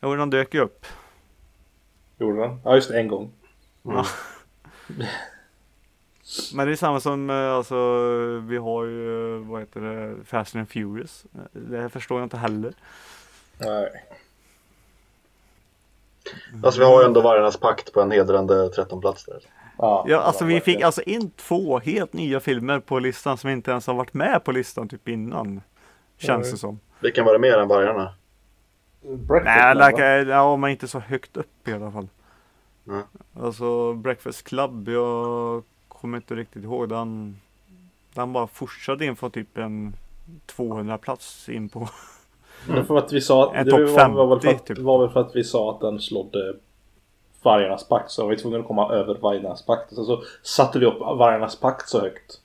Jo, den dök ju upp. Gjorde den? Ja just det, en gång. Ja. Men det är samma som, eh, alltså, vi har ju, eh, vad heter det, Fast and Furious. Det här förstår jag inte heller. Nej. Alltså vi har ju ändå Vargarnas pakt på en hedrande 13 plats där. Ja, Ja, alltså vi fick alltså in två helt nya filmer på listan som inte ens har varit med på listan typ innan. Känns Nej. det som. Vilken var det mer än Vargarna? Nej, like, va? ja, men inte så högt upp i alla fall. Nej. Alltså Breakfast Club, jag kommer inte riktigt ihåg. Den, den bara fortsatte in från typ en 200 plats in på. Men för att vi sa En det topp var, var, väl för 50 att, typ. var väl för att vi sa att den slådde Vargarnas pakt så var vi tvungna att komma över Vargarnas pakt. Sen så satte vi upp Vargarnas pakt så högt.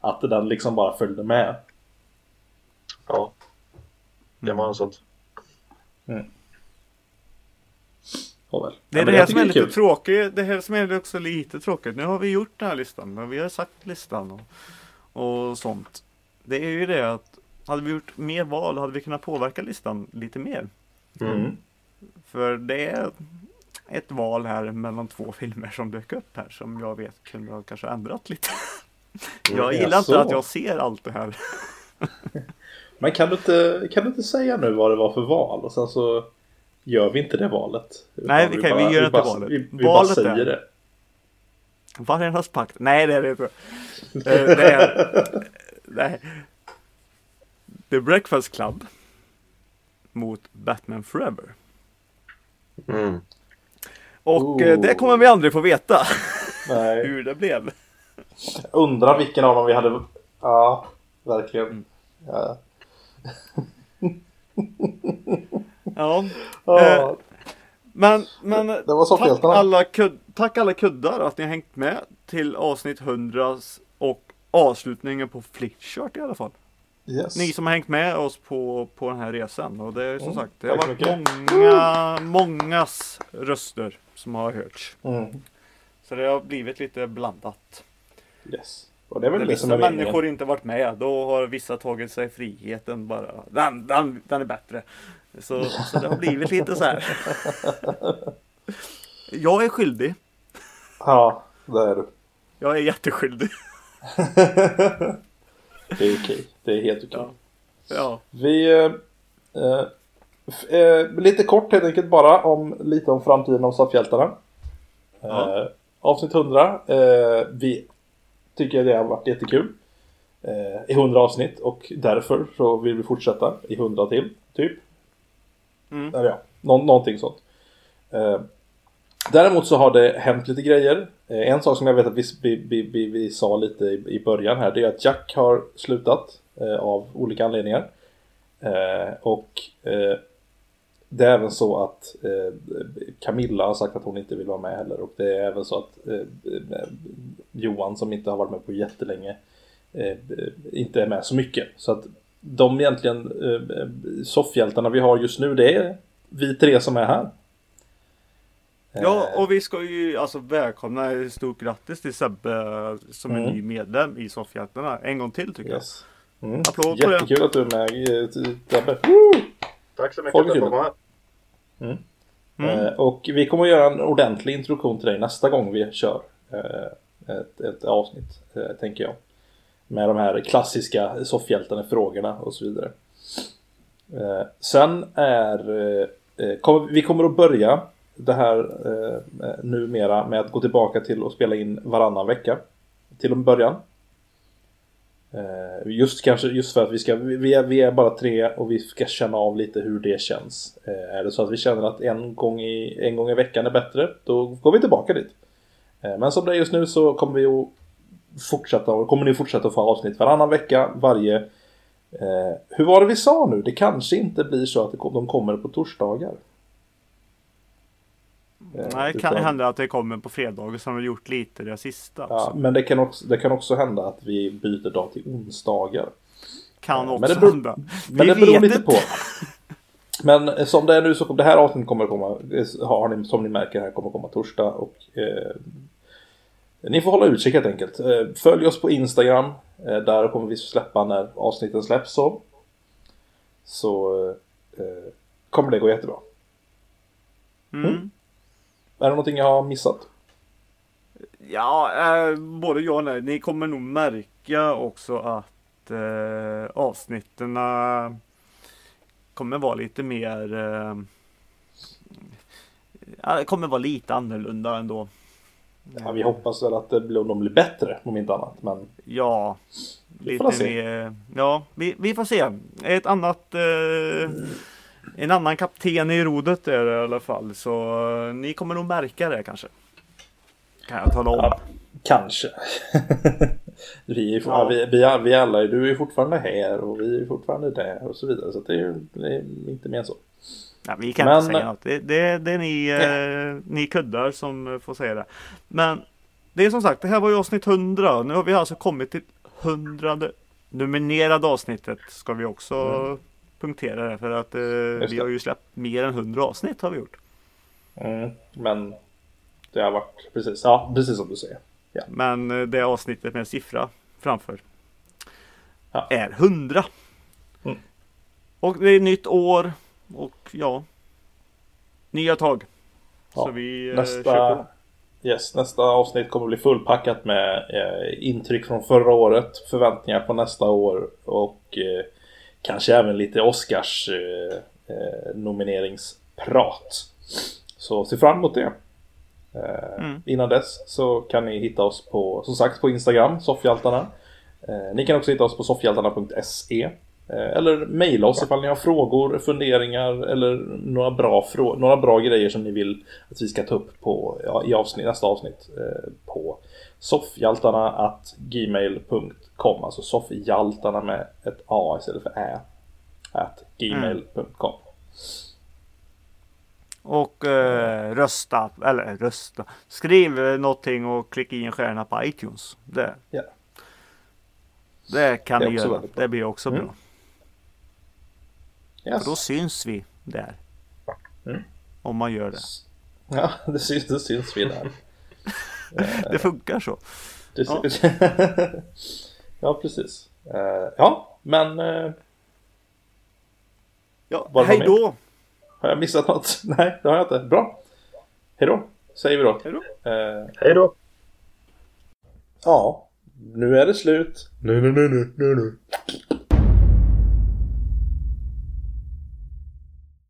Att den liksom bara följde med. Ja. Det var något sånt. Och väl. Det är Ja, det här som är tycker lite tråkigt. Det här som är också lite tråkigt. Nu har vi gjort den här listan. Men vi har sagt listan och, och sånt. Det är ju det att hade vi gjort mer val hade vi kunnat påverka listan lite mer. Mm. För det är ett val här mellan två filmer som dök upp här som jag vet kunde ha kanske ändrat lite. Jag gillar inte att jag ser allt det här. Men kan du, inte, kan du inte säga nu vad det var för val och sen så gör vi inte det valet? Nej, vi kan- vi gör inte bara, valet. Vi, vi Valet bara säger är- det. Vargarnas pakt? Nej det är det inte. Eh, det är... Nej. The Breakfast Club. Mot Batman Forever. Mm. Och eh, Ooh. det kommer vi aldrig få veta. Nej. Hur det blev. Undrar vilken av dem vi hade... Ja, verkligen. Mm. Ja. Ja. Eh, Men, men tack, alla kud, tack alla kuddar att ni har hängt med till avsnitt 100 och avslutningen på Flickchart i alla fall. Yes. Ni som har hängt med oss på, på den här resan och det är som Mm, sagt det har tack varit mycket. många, mångas röster som har hörts. Mm. Så det har blivit lite blandat. Yes. Och det är väl När vissa människor inte varit med då har vissa tagit sig friheten bara. Den, den, den är bättre. Så, så det har blivit lite så här. Jag är skyldig. Ja, det är du. Jag är jätteskyldig. Det är okej. Det är helt okej. Ja. Ja. Vi... Eh, eh, eh, lite kort helt enkelt bara om lite om framtiden om Soffhjältarna. Ja. Eh, avsnitt 100. Eh, vi tycker det har varit jättekul. Eh, I 100 avsnitt och därför så vill vi fortsätta i 100 till. Typ. Mm. Eller ja, nå- någonting sånt. Eh, däremot så har det hänt lite grejer. Eh, en sak som jag vet att vi, vi, vi, vi, sa lite i, i början här det är att Jack har slutat eh, av olika anledningar. Eh, och eh, det är även så att eh, Camilla har sagt att hon inte vill vara med heller. Och det är även så att eh, eh Johan som inte har varit med på jättelänge eh, inte är med så mycket. Så att de egentligen eh, soffhjältarna vi har just nu det är vi tre som är här. Ja, Eh, och vi ska ju alltså välkomna stort grattis till Sebbe eh, som är Mm. ny medlem i Soffhjältarna. En gång till tycker yes. mm. Applåd på det. Jättekul att du är med eh, Tebbe. Tack så mycket Folk för att är jag får vara med. jag. Mm. Eh, och vi kommer att göra en ordentlig introduktion till dig nästa gång vi kör eh, ett, ett avsnitt, eh, tänker jag. Med de här klassiska soffhjältarna, frågorna och så vidare. Eh, sen är eh, eh kom, vi kommer att börja det här eh, eh, numera med att gå tillbaka till att spela in varannan vecka. Till en början. Eh, Just kanske just för att vi ska, vi är, vi är bara tre och vi ska känna av lite hur det känns. Eh, Är det så att vi känner att en gång i, en gång i veckan är bättre, då går vi tillbaka dit. Eh, Men som det är just nu så kommer vi att fortsätta, och kommer ni fortsätta få avsnitt varannan vecka, varje. Eh, hur var det vi sa nu? Det kanske inte blir så att de kommer på torsdagar. Eh, Nej, det kan utan- hända att det kommer på fredagar som vi gjort lite det sista. Ja, också. men det kan, också, det kan också hända att vi byter dag till onsdagar. Kan men också det beror- hända. Men vi det beror lite inte. på. Men eh, som det är nu så det här avsnittet kommer att komma, eh, har ni, som ni märker här kommer att komma torsdag och eh, ni får hålla utkik helt enkelt. Eh, följ oss på Instagram, eh, där kommer vi släppa när avsnitten släpps så. Så eh, kommer det gå jättebra. Mm. Är det någonting jag har missat? Ja, eh, både ja och nej. Ni kommer nog märka också att eh, avsnitten kommer vara lite mer eh, kommer vara lite annorlunda ändå. Ja, vi hoppas väl att det blir, de blir bättre om inte annat. Men Ja, Vi får lite se. mer. Ja, vi, vi får se. Ett annat eh, en annan kapten i rodret är det i alla fall. Så eh, ni kommer nog märka det kanske. Kan jag tala om. Ja, kanske. vi, är, Ja. vi, vi, vi alla, du är fortfarande här och vi är fortfarande där och så vidare. Så det är, det är inte mer än så. Ja, vi kan Men- inte säga något. Det, det, det är ni, eh, ni kuddar som eh, får säga det. Men det är som sagt, det här var ju avsnitt 100. Nu har vi alltså kommit till 100 nominerade avsnittet. Ska vi också punktera det. För att eh, vi har ju släppt mer än 100 avsnitt har vi gjort. Mm, men det har varit precis, ja, precis som du säger. Men eh, det avsnittet med siffra framför Ja. är 100. Mm. Och det är nytt år och ja, nya tag. Ja, Så vi eh, kör Nästa, på. yes, nästa avsnitt kommer bli fullpackat med eh, intryck från förra året, förväntningar på nästa år och eh, kanske även lite Oscars eh, eh, nomineringsprat. Så se fram emot det. Mm. Innan dess så kan ni hitta oss på, som sagt, på Instagram, Soffhjältarna. Ni kan också hitta oss på soffhjältarna.se eller mejla oss ifall ni har frågor, funderingar eller några bra, några bra grejer som ni vill att vi ska ta upp på, ja, i avsnitt, nästa avsnitt på soffhjaltarna.gmail.com Alltså soffhjaltarna med ett A istället för Ä. At gmail.com Och eh, rösta, eller rösta. Skriv någonting och klicka i en stjärna på iTunes. Det, ja. det kan det ni göra. Det blir också mm. Yes. För då syns vi där. Mm. Om man gör det. Ja, det syns, det syns vi där. det funkar så. Det ja. ja, precis. Uh, ja, men... Uh, ja, hej då! Har jag missat något? Nej, det har jag inte. Bra. Hej då, säger vi då. Hej då. Hej då. Ja, nu är det slut. Nu, nu, nu, nu, nu, nu.